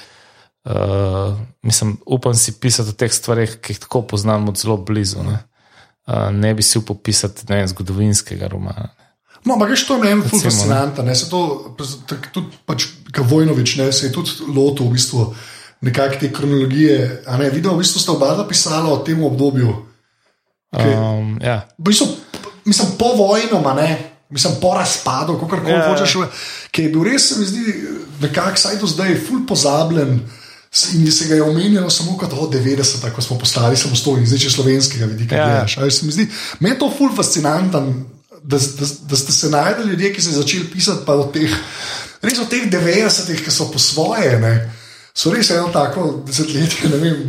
Uh, mislim, upam si pisati o teh stvareh, ki jih tako poznam od zelo blizu. Ne, uh, ne bi si upal pisati ne zgodovinskega romana. No, ampak veš, to je meni ne. fascinantno. Ne? Se to, tudi pač, kot Vojnovič, ne, se je tudi lotil v bistvu nekakšne te kronologije. Ne, videl, v bistvu sta oba dva pisala o tem obdobju. Okay. Um, ja. V bistvu, mislim, po vojnoma, ne. Mislim, po razpadu, kako koli Ja. yeah. hočeš, ki je bil res, se mi zdi, nekako saj do zdaj, ful pozabljen. In se ga je omenjalo samo kot od 90, ko smo postali samostojni, zdaj če slovenskega vidika Ja. gledaš. zdi, Meni je to ful fascinantno, da, da, da ste se najdeli ljudje, ki so začeli pisati pa od teh, res od teh 90-ih, ki so po svoje, ne, so res eno tako desetletje, ne vem,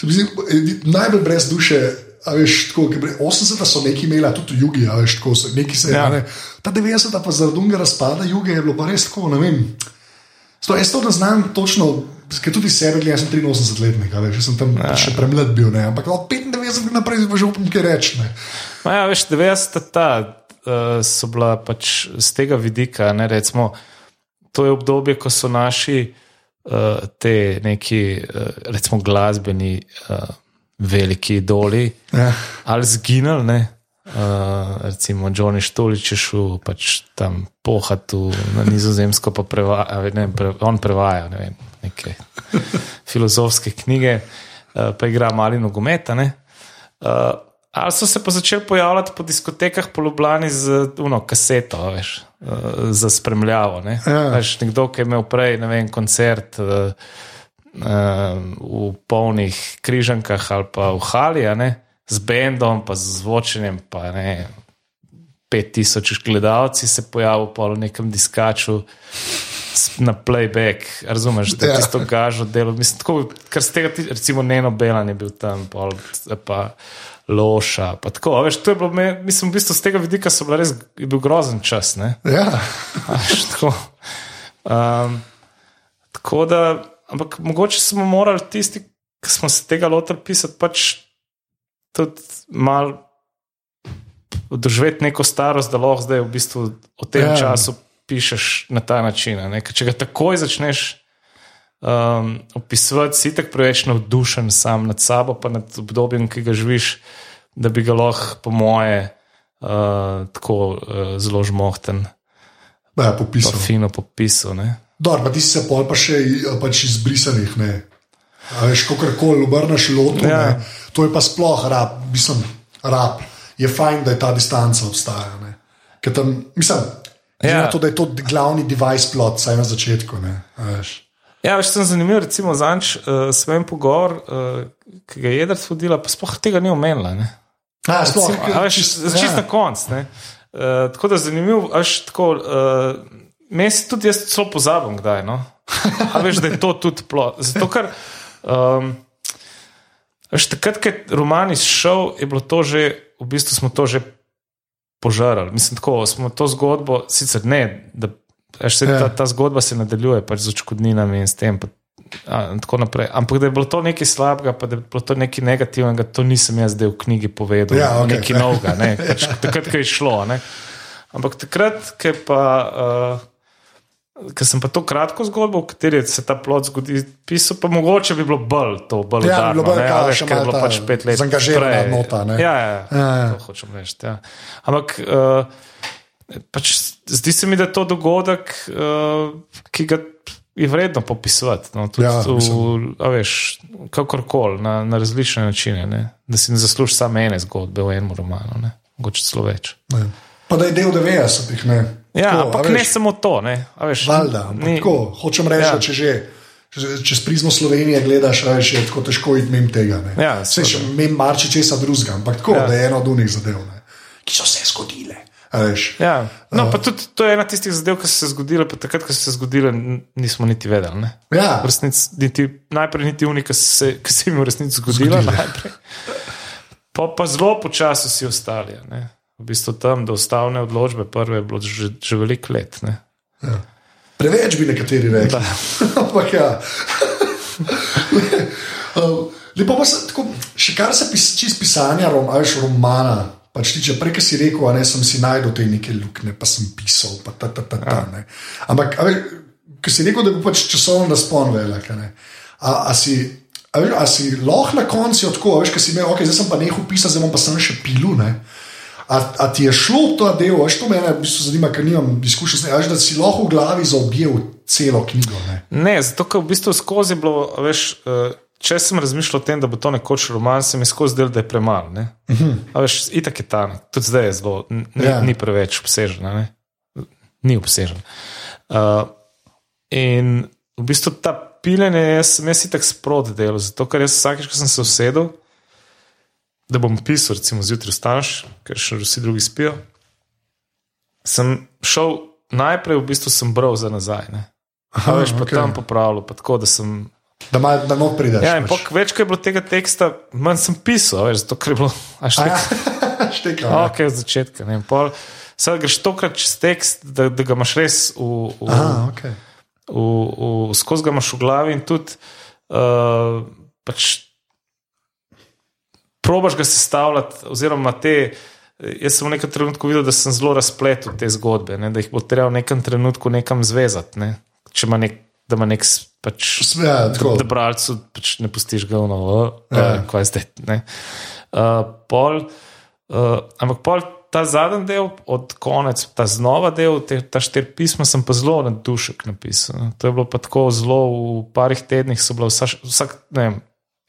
se mi zdi najbolj brez duše. A veš, tako, ke bre- 80 so neki imeli, a tudi jugi, a veš, tako so neki se. Ja. Ja. Ta 90 pa zaradi unga razpada juge je bilo pa res tako, ne vem. Sto, jaz to ne znam točno, ker tudi sebe gledam, sem 83 letnik, a veš, jaz sem tam ja. še premlad bil, ne, ampak od 95 naprej pa že upam, kaj reči. ne. Ja, veš, 90 ta so bila pač z tega vidika. Ne, recimo, to je obdobje, ko so naši uh, te neki, uh, recimo, glasbeni uh, veliki idoli Ja. ali zginili. Ne? Uh, recimo, Johnny Štolič je šel pač tam pohati na nizozemsko, pa prevaja, ne, pre, on prevaja ne vem, neke [laughs] filozofske knjige, uh, pa igra mali nogomet. a ne. Uh, ali so se pa začeli pojavljati po diskotekah po Ljubljani z uno kaseto, veš, uh, za spremljavo. Ne? Ja. Veš, nekdo, ki je imel prej vem, koncert. Uh, v polnih križankah ali pa v hali, a ne, z bendom, pa z zvočenjem, pa ne. 5000 gledalci se pojavijo po nekem diskaču na playback, razumeš, da Ja. tisto gažo delo. Mislim, tako, kar z tega, recimo, Neno Belan je bil tam, pol, pa Loša. Tako, veš, to je bilo, me- mislim, v bistvu z tega vidika so bila res, bil grozen čas. Ne? Ja. [laughs] A veš, tako. Um, tako da, ampak mogoče smo morali tisti, ki smo se tega lotili pisati, pač tudi malo doživeti neko starost, da lahko zdaj v bistvu o tem Ja. času pišeš na ta način. ne. Ker Če ga takoj začneš um, opisovati, si tako preveč navdušen sam nad sabo, pa nad obdobjem, ki ga živiš, da bi ga lahko, po moje, uh, tako uh, zelo žmohten, Ja, pa popisal. fino popisal. Ne? Dobro, pa ti si se pol pa še i- pač izbrisanih, ne. A veš, kakorkoli obrneš loto, Ja. ja. to je pa sploh rab, mislim, rab. Je fajn, da je ta distanca obstaja. Ne. Ker tam, mislim, ja. to, da je to glavni device plot, saj na začetku. Ne, a veš. Ja, veš, sem zanimiv, recimo zanč, uh, svoj pogovor, uh, ki ga je jedra vodila, pa sploh tega ni omenila. Ne? A, sploh, Recimo, a veš, čist- čist, čist na koncu. Uh, tako da zanimiv, až tako. Uh, Meni se tudi jaz celo pozabim, kdaj. No? A veš, da je to tudi plot. Zato, ker um, veš, takrat, ko je roman izšel, je bilo to že, v bistvu smo to že požarali. Mislim, tako smo to zgodbo, sicer ne, da veš, se, Ja. ta, ta zgodba se nadaljuje pač z očkodninami in s tem. Pa, a, in tako naprej. Ampak da je bilo to nekaj slabega, pa da je bilo to nekaj negativnega, to nisem jaz zdaj v knjigi povedal. Ja, okej. Nekaj novega, ne? [laughs] pač, takrat, ko je šlo. Ne? Ampak takrat, ko pa. Uh, Ker sem pa to kratko zgodbo, v kateri se ta plot zgodi, pisal, pa mogoče bi bilo bolj to, bolj Ja, bi bilo udarno, bolj ne, kao a veš, ker je bilo pač pet let. zaangažirana prej. nota, ne. Ja, ja, ja, Ja, ja. to hočem reči. Ja. Ampak uh, pač zdi se mi, da je to dogodek, uh, ki ga je vredno popisovati. No, Ja, v, a veš, kakorkoli, na, na različne načine. Ne? Da si ne zaslužiš samo ene zgodbe v enem romanu, ne? mogoče celo več. Ne. Pa da je del 90-ih. ne. Ja, Tako, ampak ne samo to. Ne? A Veš, ampak ni- tako, hočem reči, Ja. če že. če- Čez prizmo Slovenije gledaš, veš, je tako težko iti mimo tega. Ne. Ja, Vse še mimo marči česa drugega, ampak tako, ja. da je eno od unih zadev, ne, ki so se zgodile. Ja. No, pa tudi to je ena tistih zadev, ki so se zgodile, pa takrat, ko so se zgodile, nismo niti vedeli. Ne? Ja. V resnici, niti, najprej niti oni, ki se, ki se jim v resnici najprej. Pa, pa zelo počasi vsi ostali. Ne? V bistvu tam do ustavne odločbe prve je bilo že, že veliko let. Ne? Preveč bi nekateri rekli. [laughs] Ampak ja. [laughs] Uh, Lepo pa se, tako, še kar se pis, čist pisanja, rom, a veš, romana. Pač tiče, prej, ki si rekel, a ne sem si najdel te neke luknje, pa sem pisal. Pa ta, ta, ta, ta, ne. Ampak, ki si rekel, da bo pač časovni razpon velik. a. A, si, a a si lahko na koncu tako, veš, ki si imel, ok, zdaj sem pa nehal pisati, zdaj bom pa sem še pilu. Ne. A, a ti je šlo to del, veš, to me v bistvu zanima, ker nimam izkušenj, s tem, da si lahko v glavi zaobjel celo knjigo. Ne. Ne, zato ker v bistvu skozi je bilo, veš, eh, če sem razmišljal o tem, da bo to nekoč roman, se mi skozi zdelo, da je premalo. ne. A veš, itak je ta, tudi zdaj je zelo, ni, Ja. ni preveč obsežen. Ne? Ni obsežen. Uh, in v bistvu ta piljenje, jaz jaz itak sprot delal, zato ker jaz vsakeč, ko sem se usedel, da bom pisal, recimo zjutraj vstaneš, ker še vsi drugi spijo. Sem šel najprej, v bistvu sem bral za nazaj. Ne? A veš, pa okej. okay. tam popravljal, pa tako, da sem. Da, mal, da not prideš. Ja, in pač. več, ko je bilo tega teksta, manj sem pisal, a veš, zato ker je bilo. A A še ja, štekam. [laughs] Ja. ok, od začetka. ne, pol- Sedaj greš tokrat čez tekst, da, da ga imaš res v, v, Aha, okay. v, v, skozi ga imaš v glavi in tudi uh, pač probaš ga sestavljati, oziroma te. Jaz sem v nekem trenutku videl, da sem zelo razpletel te zgodbe, ne, da jih bo treba v nekem trenutku nekam zvezati. Ne, če ima nek, da ima nek pač, Ja, tako. da bralcu pač ne pustiš ga v novo, Ja. uh, kaj zdaj. ne. Uh, pol, uh, ampak pol ta zadnji del, od konec, ta znova del, te, ta štiri pisma, sem pa zelo na dušek napisal. To je bilo pa tako zelo, v parih tednih so bila vsa, vsak, ne vem,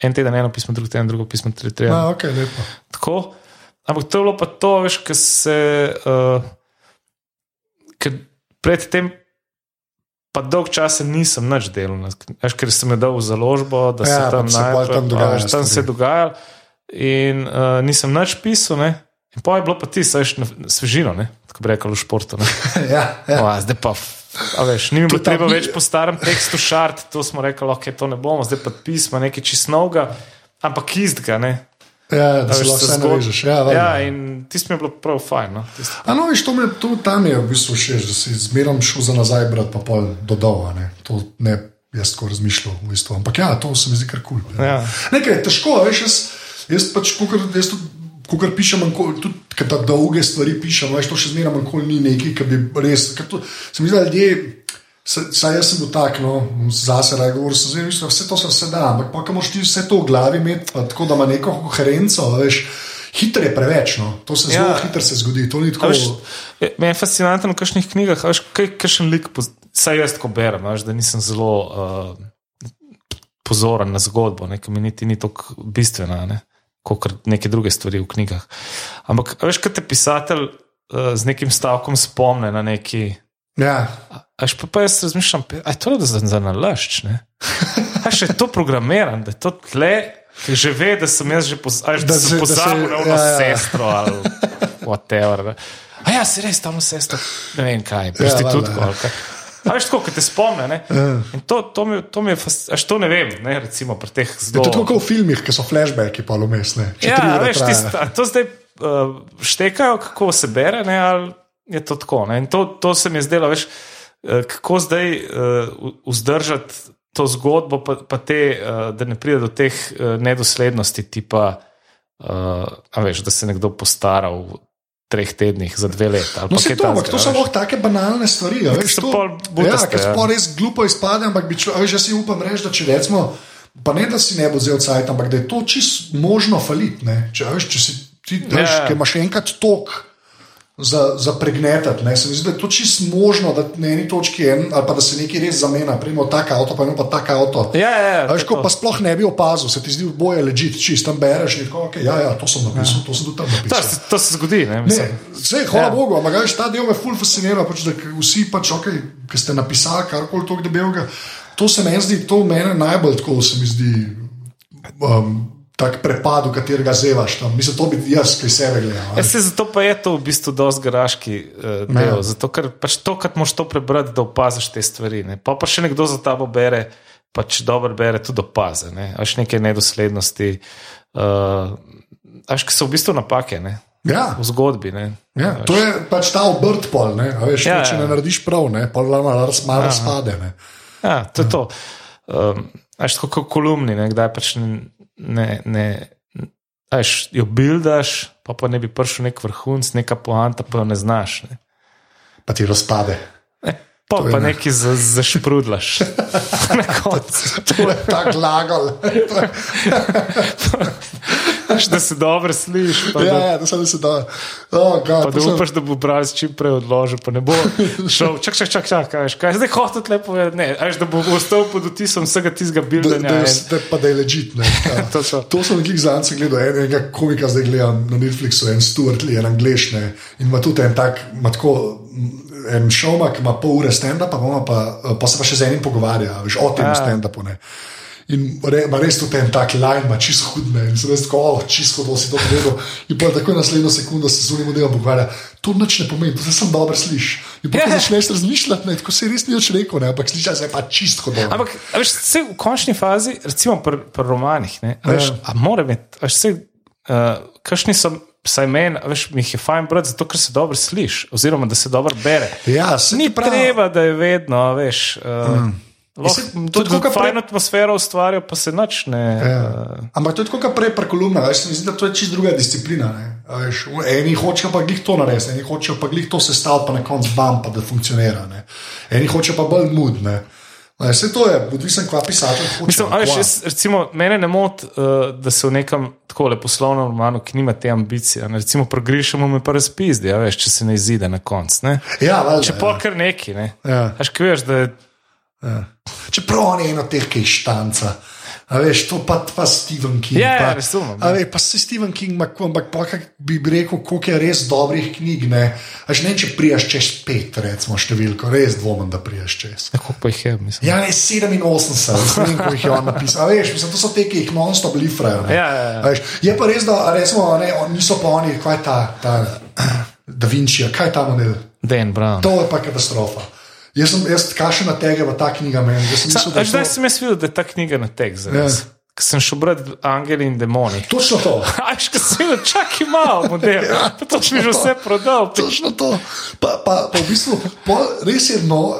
en teden eno pismo, drug teden drugo pismo, tri tedne. Ja, okay, lepo. Tako. Ampak to je bilo pa to, veš, ker se. Uh, predtem pa dolg časa nisem več delal, ker sem jo dal v založbo, da Ja, se tam a dogaja veš, tam se je dogajalo. In uh, nisem več pisal, ne. In pa je bilo pa ti, veš, na svežino, ne? tako bi rekel v športu. [laughs] Ja, ja. O, a zdaj pa, a veš, ni mi bilo treba ni- več po starem tekstu šart, to smo rekli, ok, to ne bomo, zdaj pa pisma, nekaj čistnovega, ampak istega, ne. Ja da se lahko se vse navežeš. Ja, valjda. ja, in tisto mi je bilo prav fajn. No, tisto. A no, veš, to me to, tam je v bistvu všeč, da si zmeram šel za nazaj, brat, pa pol dodal. Ne? To ne jaz tako razmišljal, v bistvu. ampak ja, to se mi zdi kar kul. Cool, Ja. Nekaj je težko, veš, jaz, jaz pač. Ko pišem, manjko- tudi tako dolge stvari pišem, veš, to še zmeraj nikoli ni nekaj, ki bi res. ker To, se mi zdi, da ljudje, saj jaz sem bil tak, no, zase raj govoril, sem zdaj, veš, vse to se vse da, ampak pa, ko moraš ti vse to v glavi imeti, tako da ima neko koherenco, veš, hitro je preveč, no, to se zelo Ja. hitro se zgodi, tako. Veš, je- Meni je fascinantno v kakšnih knjigah, veš, kaj, kakšen lik, poz- saj jaz tako berem, veš, da nisem zelo uh, pozoren na zgodbo, ne, ki mi niti ni tako bistvena, ne, kot neke druge stvari v knjigah. Ampak, veš, kaj te pisatelj uh, z nekim stavkom spomne na neki. Ja, Až pa, pa jaz razmišljam, da je to za, za nalašč. A še [laughs] je to programiran, da je to tle, ki že ve, da sem jaz že poz, a veš, da Da se- da se- pozabil na ono ja, ja. sestro ali whatever. ne. A ja, si res tam sestro, ne vem kaj, prostitutko. ja. ali kaj. A veš, tako, ki te spomne. Ne? In to, to, mi, to mi je, až to ne vem, ne, recimo pri teh je zelo. to tako kot v filmih, ki so flashbacki pa vmes. ne, če tri Ja, veš, traja. tist, a to zdaj uh, štekajo, kako se bere, ne, ali je to tako. Ne? In to, to se mi je zdelo, veš, uh, kako zdaj uh, vzdržati to zgodbo, pa, pa te, uh, da ne pride do teh uh, nedoslednosti, tipa, uh, veš, da se nekdo postara v treh tednih za dve leti. No, se to, ampak to so lahko take banalne stvari. Ja, veš, to, butaste, ja, ker ja. res glupo izpade, ampak bi človek, že si upam reči, da če recimo. Pa ne, da si ne bo vzel cajt, ampak da je to čisto možno falit. Če, veš, če si ti, veš, ja. imaš enkrat tok za, za pregnetati. Ne? Se mi zdi, da je to čisto možno, da na eni točki en, ali pa da se nekaj res zamenja, primo tak avto, pa eno pa tak avto. Ja, ja, ja, veš, ko pa sploh ne bi opazil, se ti zdi boje ležiti, čist tam bereš. Tako, okay, ja, ja, to sem napisal, ja. to sem tudi tam napisal. To, to se zgodi. Ne, ne, vse, hvala ja. Bogu, ampak veš, ta del me ful fascinira, pač, da vsi pač, okay, ki ste napisali karkoli to debelega. To se meni zdi, to meni najbolj tako se mi zdi. Um, tak prepad, v katerega zevaš tam. Mislim, to bi jaz pri sebi gledal. Ja, se, zato pa je to v bistvu dosti garaški uh, del. Zato, ker pač to, kar moš to prebrati, da opaziš te stvari. Ne? Pa pa še nekdo za tabo bere, pač dobro bere, tudi opaze. Ne? Až neke nedoslednosti, uh, až ki so v bistvu napake. Ne? Ja. V zgodbi. Ja, to je pač ta obrt, pol, veš, ja, če ja. ne narediš prav, ne pa malo razpade. Ja, to je ja. to. Um, Až tako kot kolumni, ne, kdaj pač ne, ne, ajš, jo buildaš, pa, pa ne bi prišel nek vrhunc, neka poanta, pa jo ne znaš. Ne. Pa ti razpade. Ne, pa pa ne. nekaj za, zašprudlaš. [laughs] to je tako lagal. [laughs] da se dobro slišiš. Ja, da, ja, da se da se da. Oh, God, da upaš, da bo bralec čim prej odložil, pa ne bo šel. Čak, čak, čak, čak kaj, kaj zdaj hočeš lepo povedati? Ne, až da bo ostal pod vtisom vsega tistega bildanja. Da, da, pa da je ležit. [laughs] Ja. to, to sem nekaj zanj gledal, enega komika zdaj gledam na Netflixu, en Stuart Lee, en angliš. In ima tudi en tak, ima tako. En šovmak ima pol ure stand-upa, pa, pa se pa še z enim pogovarja, veš, o tem ja. stand-upu. In re, res tu ten tak line, ima čisto hudne, in se res tako, oh, čisto to si to povedal. In pa tako naslednjo sekundo se zunim, da bo govorila, to nič ne pomeni, to se sem dobro slišiš. In. Ja. [laughs] začneš razmišljati, ne, tako se res ni več rekel, ne, ampak slišiš se pa čisto dobro. Ampak veš, vse v končni fazi, recimo pri pr romanih, ne, veš. Ja. mora biti, veš, vse, uh, kakšni so. Saj meni, veš, mi je fajn brati, zato ker se dobro slišiš, oziroma da se dobro bere. Ja, Ni prav... treba, da je vedno, veš. Uh, mm. Tudi tako, fajn pre... atmosfero ustvarjajo, pa se načne. Ja. Uh... Ampak to je tako, kot prej, pri kolumnah. Mislim, da to je čisto druga disciplina. Veš, eni hočejo pa glih to narediti, eni hočejo pa glih to sestaviti, pa na koncu bam, pa da funkcionira. Ne. Eni hočejo pa bolj mudne. Vse to je, odvisen, kva pisatelj. Mislim, ali, še, recimo, mene ne moti, uh, da se v nekem tako poslovnem romanu, ki nima te ambicije, ne, recimo, progrešamo me pa razpizdi, ja, veš, če se ne izide na koncu. Ja, če pa ja. kar neki, ne. Ja. Až ki veš, da je. Ja. Čeprav je eno teh, ki je štanca. A veš, to pa, pa Stephen King. Ja, pa, razumem. A veš, pa se Stephen King, ampak pa bi rekel, koliko je res dobrih knjig. Ne, Až ne če prijaš čez pet, recimo številko, res dvomim, da prijaš čez. Kako pa jih je, mislim? Ja, ne 87, ne vem, koliko jih je on napisal. A veš, mislim, to so te, ki jih non-stop lifrajo. Ja, ja, ja. Veš, je pa res, da recimo, ne, niso pa oni, kaj je ta, ta [clears throat] Da Vinci, kaj je ta model? Dan Brown. To je pa katastrofa. Jaz sem, jaz kašem na tega, v ta knjiga meni. Zdaj sem jaz videl, da je ta knjiga na tek za nas. Ja. Ker sem šel brati Angeli in Demoni. Točno to. [laughs] Aj, še si videl, čak imamo model. ja, to si že vse prodal. Točno to. Pa, pa, pa v bistvu, pa res je no,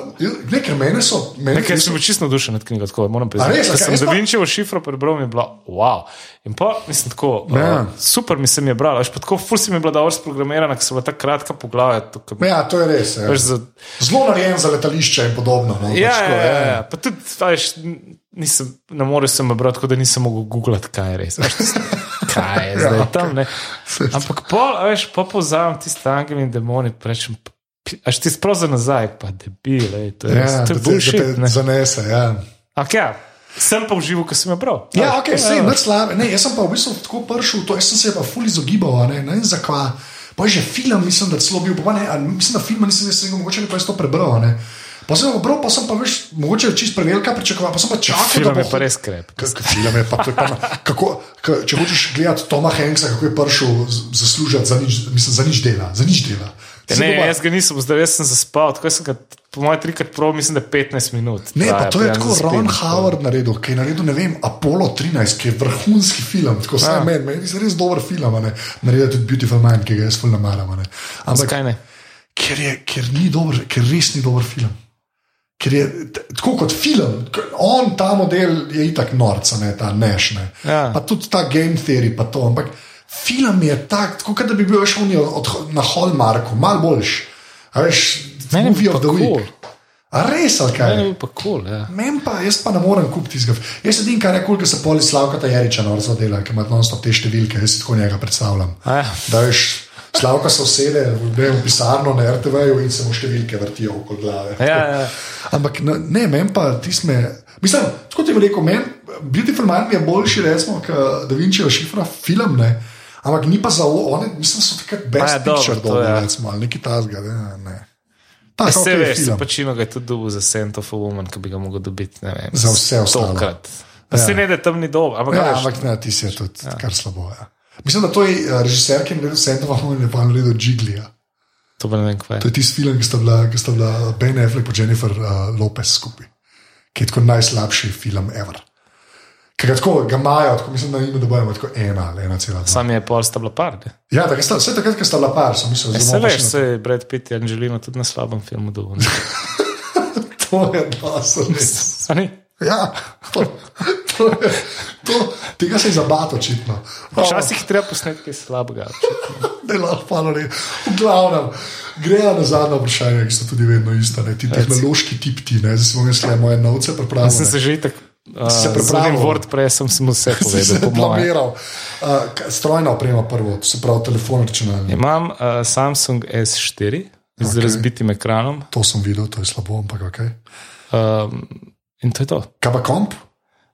nekaj mene so. Mene nekaj sem čisto navdušen nad knjigo, tako moram priznati. Res, sem Da Vinčevo šifro prebral in je bilo, wow. In pa, mislim, tako, ja. uh, super mi se mi je bralo. Až pa tako, ful si mi je bila dobro sprogramirana, ker so bila tako kratka poglavja. Tukaj, ja, to je res. Ja. Za... Zelo narejen za letališče in podobno. No, ja, pač, ja, ja, ja, ja. Pa tudi, veš, nisem, ne moreš se obrati, tako da nisem mogel googlati, kaj je res. Kaj je zdaj [laughs] ja, tam? Ne? Ampak veš, po pozavem tiste angeli in demoni, rečem, až ti sproza nazaj, pa debile, to je ja, to je bullshit. Zanese, ja. Okay, ja. Sem pa užival, ko sem jo bral. Ja, ok, ja, sej, ja. slab, ne, jaz sem pa v bistvu tako prišel, to, sem se pa ful izogibal, ne, ne vem zakaj. Pa že film, mislim, da celo bil, pa ne, mislim, da film nisem jaz rekel, mogoče ne pa jaz to prebral, ne. Pa sem obral, pa sem pa veš, mogoče čist prevelika pričakovanja, pa sem pa čakal. Film je pa res krep. Film je pa, to je pa, kako, ka, če hočeš gledati Toma Hanksa, kako je prišel zaslužiti za nič, mislim, za nič dela, za nič dela. Ja, ne, jaz ga nisem, zdaj sem zaspal, tako sem ga po mojem, trikrat prav, mislim, da je 15 minut. Ne, traja, pa to je tako zaspim. Ron Howard naredil, ki je naredil, ne vem, Apollo 13, ki je vrhunski film, tako vsaj Ja. meni, meni je res dober film, ne, naredil tudi Beautiful Mind, ki ga jaz fulno maram. Ampak, Zakaj ne? ker, je, ker ni dober, ker res ni dober film. Ker je tako kot film, on ta model je itak norca, ne ta nešne. Ja. Pa tudi ta game theory, pa to. Ampak film je tak, tako kot da bi bil še oni od, od, na Hallmarku, mal boljš. A veš, Meni movie of the week. cool. A res, ali kaj? Meni pa kul. Cool, ja. Mem pa, jaz pa ne morem kupiti tistega. Jaz sedim kar nekaj, ko se poli Slavka Tajeriča norca dela, ki ima non-stop te številke, jaz si tako njega predstavljam. A ja. Da veš, Slavka se usede v, ne, v pisarno na RTV-ju in se mu številke vrtijo okoli glave. Ja, ja. Ampak ne, meni pa tisme. Mislim, tako ti je rekel, meni Beautiful Mind mi je boljši, recimo, kot Da Vinčijo šifra film, ne. Ampak ni pa za one, mislim, so takrat best ja, ja, picture dobro, ja. recimo, ali nekaj tasga, ne. ne. Tak, Vse okay, veš, film. Pačino ga je tudi dobil za Scent of a Woman, ki bi ga mogel dobiti. ne Vem, Za vse ostalo. Stokrat. Pa se ne, da tam ni dober. Ampak, Ja, ja, ampak ne, ti si je tudi ja. kar slabo. Ja. Mislim, da to je uh, režiser, ki je naredil Sentova, in je pa naredil Jiglija. to pa ne. To je tisti film, ki sta bila, ki sta bila Ben Affleck in Jennifer uh, Lopez skupaj, ki je tako najslabši film ever. Ker ga tako ga imajo, tako mislim, da jim dobajamo tako ena ali ena cela. Sam je pol sta bila par. ne. Ja, tako sta, vse takrat, ko sta bila par, sem mislil, da Se bomo veš, prišli na se je Brad Pitt in Angelina tudi na slabem filmu ne. [laughs] To je dosto res. A ni? Ja, to, [laughs] to to, tega se je zabat očitno. Včasih treba posneti kaj slabega. je lahko [laughs] malo ne. V glavnem, grejo na zadnje vprašanje, ki so tudi vedno ista. Ne? Ti tehnološki tip ti, ne? zdaj smo mislili, moje novce pripravili. Sem se že tako. Uh, Se z pripravil. enim WordPressom sem vse [laughs] povedal, planiral. Uh, strojna oprema prvo, se pravi telefon, računalnik. Imam uh, Samsung S4 z Ok. razbitim ekranom To sem videl, to je slabo, ampak ok. um, in to je to. Kaj pa komp?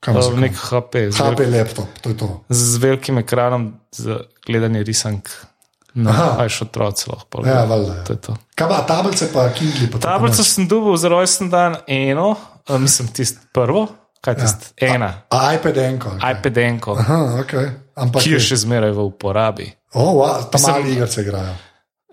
Uh, nek HP HP velik, laptop, to je to. z velikim ekranom za gledanje risank. No, Aha. še otroci lahko. Ja, valjda. ja. to je to. Kaj pa tablice, pa Kindle? Pa imaš? sem dobil za rojsten dan eno, uh, mislim, tisto prvo, kaj tisto, ja. ena, A iPad enko. kaj? iPad enko, Aha, ok. Ampak ki je še zmeraj v uporabi. Oh, wow, tam Mislim- mali igrice igrajo.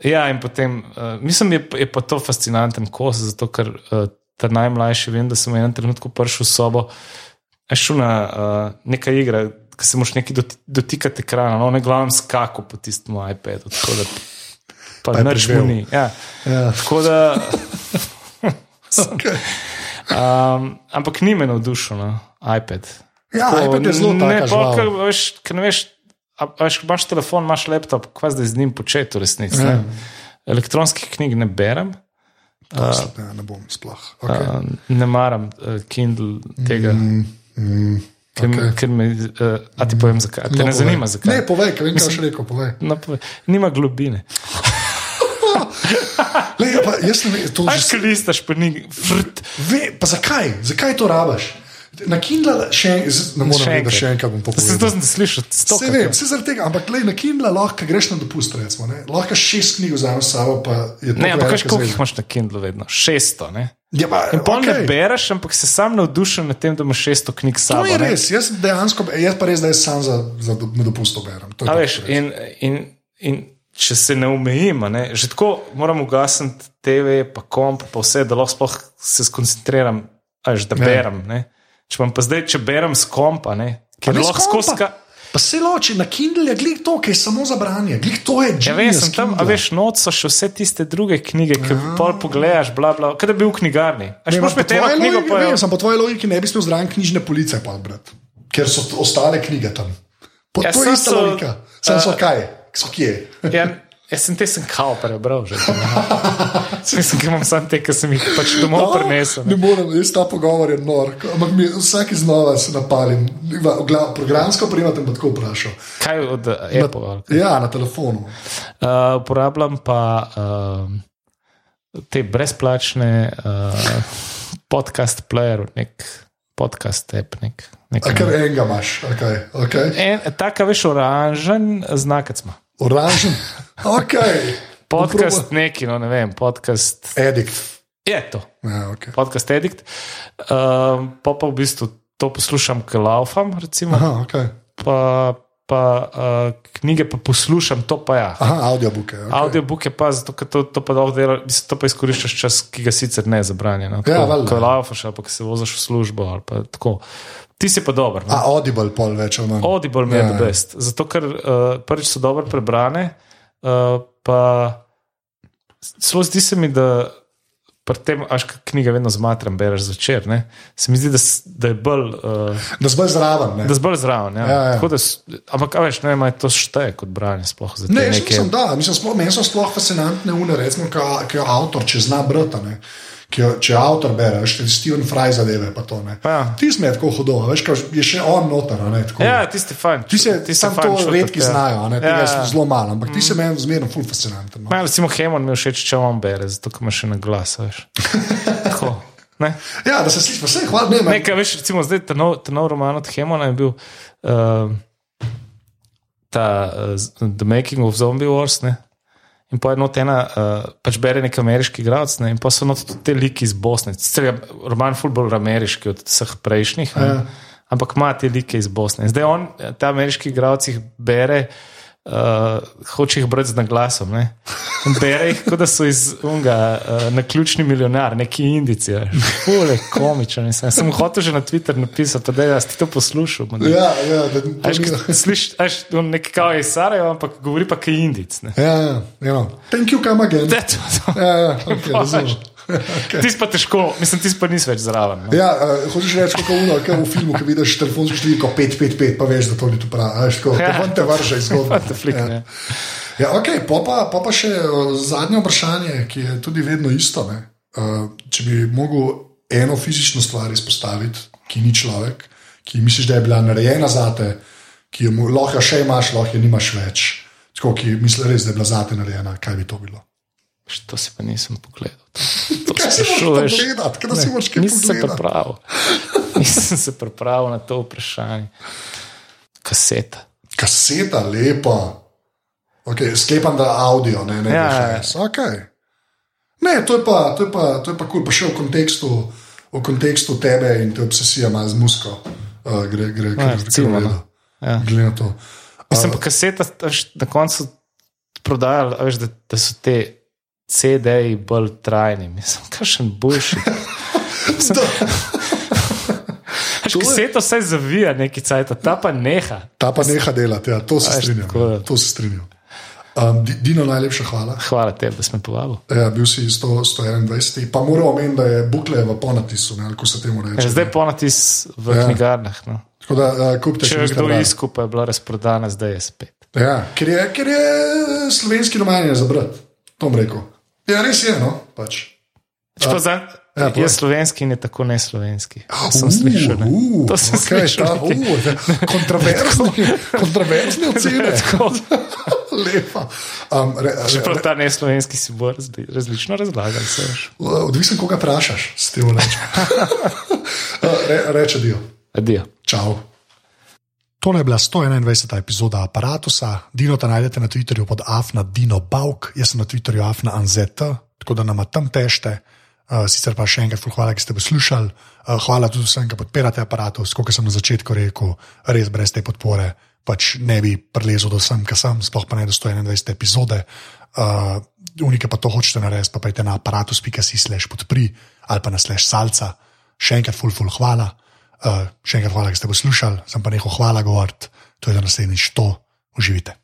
Ja, in potem, uh, mislim, je, je pa to fascinanten kos, zato ker uh, ta najmlajši, vem, da sem v enem trenutku prišel v sobo, je šel na uh, neka igra, ki se moš nekaj doti, dotikati ekrana, no, ne glavnem skako po tistem iPadu. Tako da, [laughs] pa Pa je nič ni. Ja. Ja. Tako da, [laughs] Okay. um, ampak ni me navdušil, no, iPad. Ja, Tako, iPad je zelo ne, žival. ker veš, ker ne veš, a, veš, imaš telefon, imaš laptop, kva zdaj z njim početi v resnici. Ja. Elektronskih knjig ne berem, Ne, ne bom sploh. Okay. uh, ne maram uh, Kindle tega. Mm, Mm, ker, okay. ker me, uh, a ti povem, zakaj. Te no, ne povej. zanima, zakaj. Ne, povej, kaj vem, kaj še rekel, povej. No, povej. Nima globine. [laughs] Le, ja, pa, jaz ne vem, to Aj, že ki listaš, pa ni vrt. Ve, pa zakaj? Zakaj to rabaš? Na Kindle še ne morem reči, da še enkrat. bom to povedal. sem slišal, Vse vem, vse zaradi tega, ampak lej, na Kindle lahko greš na dopust, recimo, ne? lahko šest knjig vzameš s sabo, Ne, ampak veš, koliko jih imaš na Kindlu vedno? 600, ne? Ja, pa, In pol okay. ne bereš, ampak se sam navdušen nad tem, da imaš 600 knjig s To je ne. res, jaz dejansko, jaz pa res, da jaz sam za, za do- na dopustu berem. To je A veš, in, in, in če se ne omejim, a ne, že tako moram ugasniti TV, pa komp, pa vse, da lahko sploh se skoncentriram, a veš, da Ja. berem. Ne. Če pa, pa zdaj, če berem s kompa, ne, Pa ker ne lahko skozi. Pa se loči, na Kindle je glik to, ki je samo za branje, glik to je Ja, veš, sem tam, a Kindla. veš, not so še vse tiste druge knjige, ki jih pol pogledaš, bla, bla, kaj da bi bil v knjigarni. A Ne, še ma, moš po me eno knjigo pojeval. vem, sem po tvoji logiki ne bi smel zraven knjižne police pa brati, ker so ostale knjige tam. Po, Ja, to je ista so- logika. Sem so kaj, so kje. Ja, jaz sem te sem kao prebral že. [laughs] Mislim, da imam samo te, ki sem jih pač domov prinesel. Ne morem, jaz ta pogovor je nor, ampak mi vsake znova se napalim. Glav- Programsko opremo te bom tako vprašal. Kaj od uh, Apple? kaj? Ja, na telefonu. Uh, uporabljam pa uh, te brezplačne uh, podcast player, nek podcast app. Nek, nek, A kar enega imaš, okay, okay. en, taka veš, oranžen znakec ima. Oranžen. [laughs] Okay. Podcast neki, no ne vem, podcast. Edikt. Je to, Ja, okay. podcast Edict. Uh, pa pa v bistvu to poslušam, ker laufam, recimo, Aha, okay. pa, pa uh, knjige pa poslušam, to pa ja. Aha, audiobooke. Okay. Audiobooke pa zato, ker to, to pa dolgo dela, mislim, to pa izkoriščaš čas, ki ga sicer ne zabranje. No? Ja, Tako, valjda. Ko laufaš ali pa ko se voziš v službo ali pa tako. Ti si pa dober. No? A Audible pol več ali manj. Audible mi je Ja, ja, the best. Zato, ker uh, prvič so dobro prebrane, uh, pa celo zdi se mi, da pri tem, až knjige vedno zmatram, bereš zvečer. Ne? Se mi zdi, da, da je bolj. Uh, Da si bolj zraven. ne. Da si bolj zraven. Ja. Ja, ja. Da Ampak, a veš, ne vem, to šteje kot branje, sploh za Ne, neke. mislim, da. Mislim, sploh, meni so sploh fascinantne une, recimo, ki jo avtor, če zna brati. ne. Ki jo, če avtor bere, veš, te Steven Fry zadeve, pa to ne. Ja. Ti smo tako hudo, veš, kaj je še on noter. Ne, tako. Ja, tisti fajn. Ti se, tisti sam to redki ja. znajo, a ne, tega Ja, je ja. zelo malo, ampak ti se meni zmerno ful fascinanten. No. Ma, recimo, Hemon mi je všeč, če on bere, zato ker ima še na glas. veš. [laughs] Tako. Ne? Ja, da se sliši, vse hvala, ne, ne. Nekaj, veš, recimo, zdaj ta nov, ta nov roman od Hemona je bil uh, ta uh, The Making of Zombie Wars. Ne? In pa je not ena, uh, pač bere nek ameriški grad, in pa so not te liki iz Bosne. Sicer je roman ful bolj ameriški od vseh prejšnjih, Ja. ja. ampak ima te like iz Bosne. In zdaj on, ta ameriški grad, jih bere. Uh, hoče jih brati z naglasom. Ne? In Bere jih, kot da so iz unga, uh, na ključni milijonar, neki indici. Fule, komičen. Mislim. Sem hotel že na Twitter napisati, da si to poslušal. man. Ja, ja, da, to Až, ni- sliš, až, on nek kao je iz Sarajeva, ampak govori pa kaj indic. Ne? ja, ja, ja. Thank you, come again. Da, to, to. Ja, ja, okay, razumem. Okay. Ti si pa težko, mislim, ti si pa nisi več zraven. No? Ja, uh, hočeš reči, kako uno, kaj v filmu, ki vidiš telefonsko številko 555, pa veš, da to ni to pravi. Veš, tako, Ja. ja. te vrže iz zgodbe. [laughs] The flick, ja. Ja, okay, pa, pa, pa pa še uh, zadnje vprašanje, ki je tudi vedno isto. ne. Uh, če bi mogel eno fizično stvar izpostaviti, ki ni človek, ki misliš, da je bila narejena za te, ki jo lahko še imaš, lahko je nimaš več. Tako, ki misliš res, da je bila za te narejena, kaj bi to bilo? Š, To si pa nisem pogledal. To, [laughs] to Kaj si sprašuješ. kaj si moraš kaj Nisem se pogledati? pripravil. [laughs] Nisem se pripravil na to vprašanje. Kaseta. Kaseta, lepa. Okay, sklepam, da audio, ne, ne Ja, VHS. Okay. Ne, to je pa, to je pa, to je pa kul, cool. pa še v kontekstu, v kontekstu tebe in te obsesije malo z musko. Uh, gre, gre, Ja, gre, gre, no. Ja. Glede na to. Mislim, pa kaseta, veš, na koncu prodajali, a veš, da, da so te CD-ji bolj trajni. Mislim, kakšen boljši. Kaseta vse zavija neki cajt, ta pa neha. Ta pa neha delati, ja, to se strinjam. Ja, to se strinjam. Um, Di- Dino, najlepša hvala. Hvala tebi, da si me povabil. Ja, bil si 100, 121, pa moramo omeniti, da je bukle v ponatisu, ne, kako se temu reče. Ja, zdaj ponatis v Ja. knjigarnah. No. Tako da uh, kupite Če če je kdo iskal, pa je bila razprodana, zdaj je spet. Ja, ker je, ker je slovenski roman je za brat, to bom rekel. Ja, res je, no, pač. Pa za, Ja, ja, je slovenski in je tako neslovenski. To sem slišal. Ne? Uh, To sem okay, slišal. ta, uh, kontroverzni, kontroverzni [laughs] ocene. [laughs] [laughs] Lepa. Um, re, Čeprav re, ta neslovenski si bo razli, različno razlagal. se veš. odvisen, koga vprašaš, s tem rečem. re, reče dio. Adijo. Čau. Tole je bila 121. epizoda aparata. Dino ta najdete na Twitterju pod afna Dino Bauk, jaz sem na Twitterju afna Anzeta, tako da nama tam tešte. Uh, sicer pa še enkrat hvala, ki ste poslušali. Uh, hvala tudi vsem, ki podpirate aparatus. Kot sem na začetku rekel, res brez te podpore pač ne bi prilezel do sem, kar sem, sploh pa ne do 121. epizode. Uh, Unike pa to hočete narediti, pa pejte na aparatus.si slash podpri ali pa na slash salca. Še enkrat ful, ful hvala. Uh, še enkrat hvala, da ste poslušali, sem pa nehal hvala govoriti, to je za naslednjič to, uživite.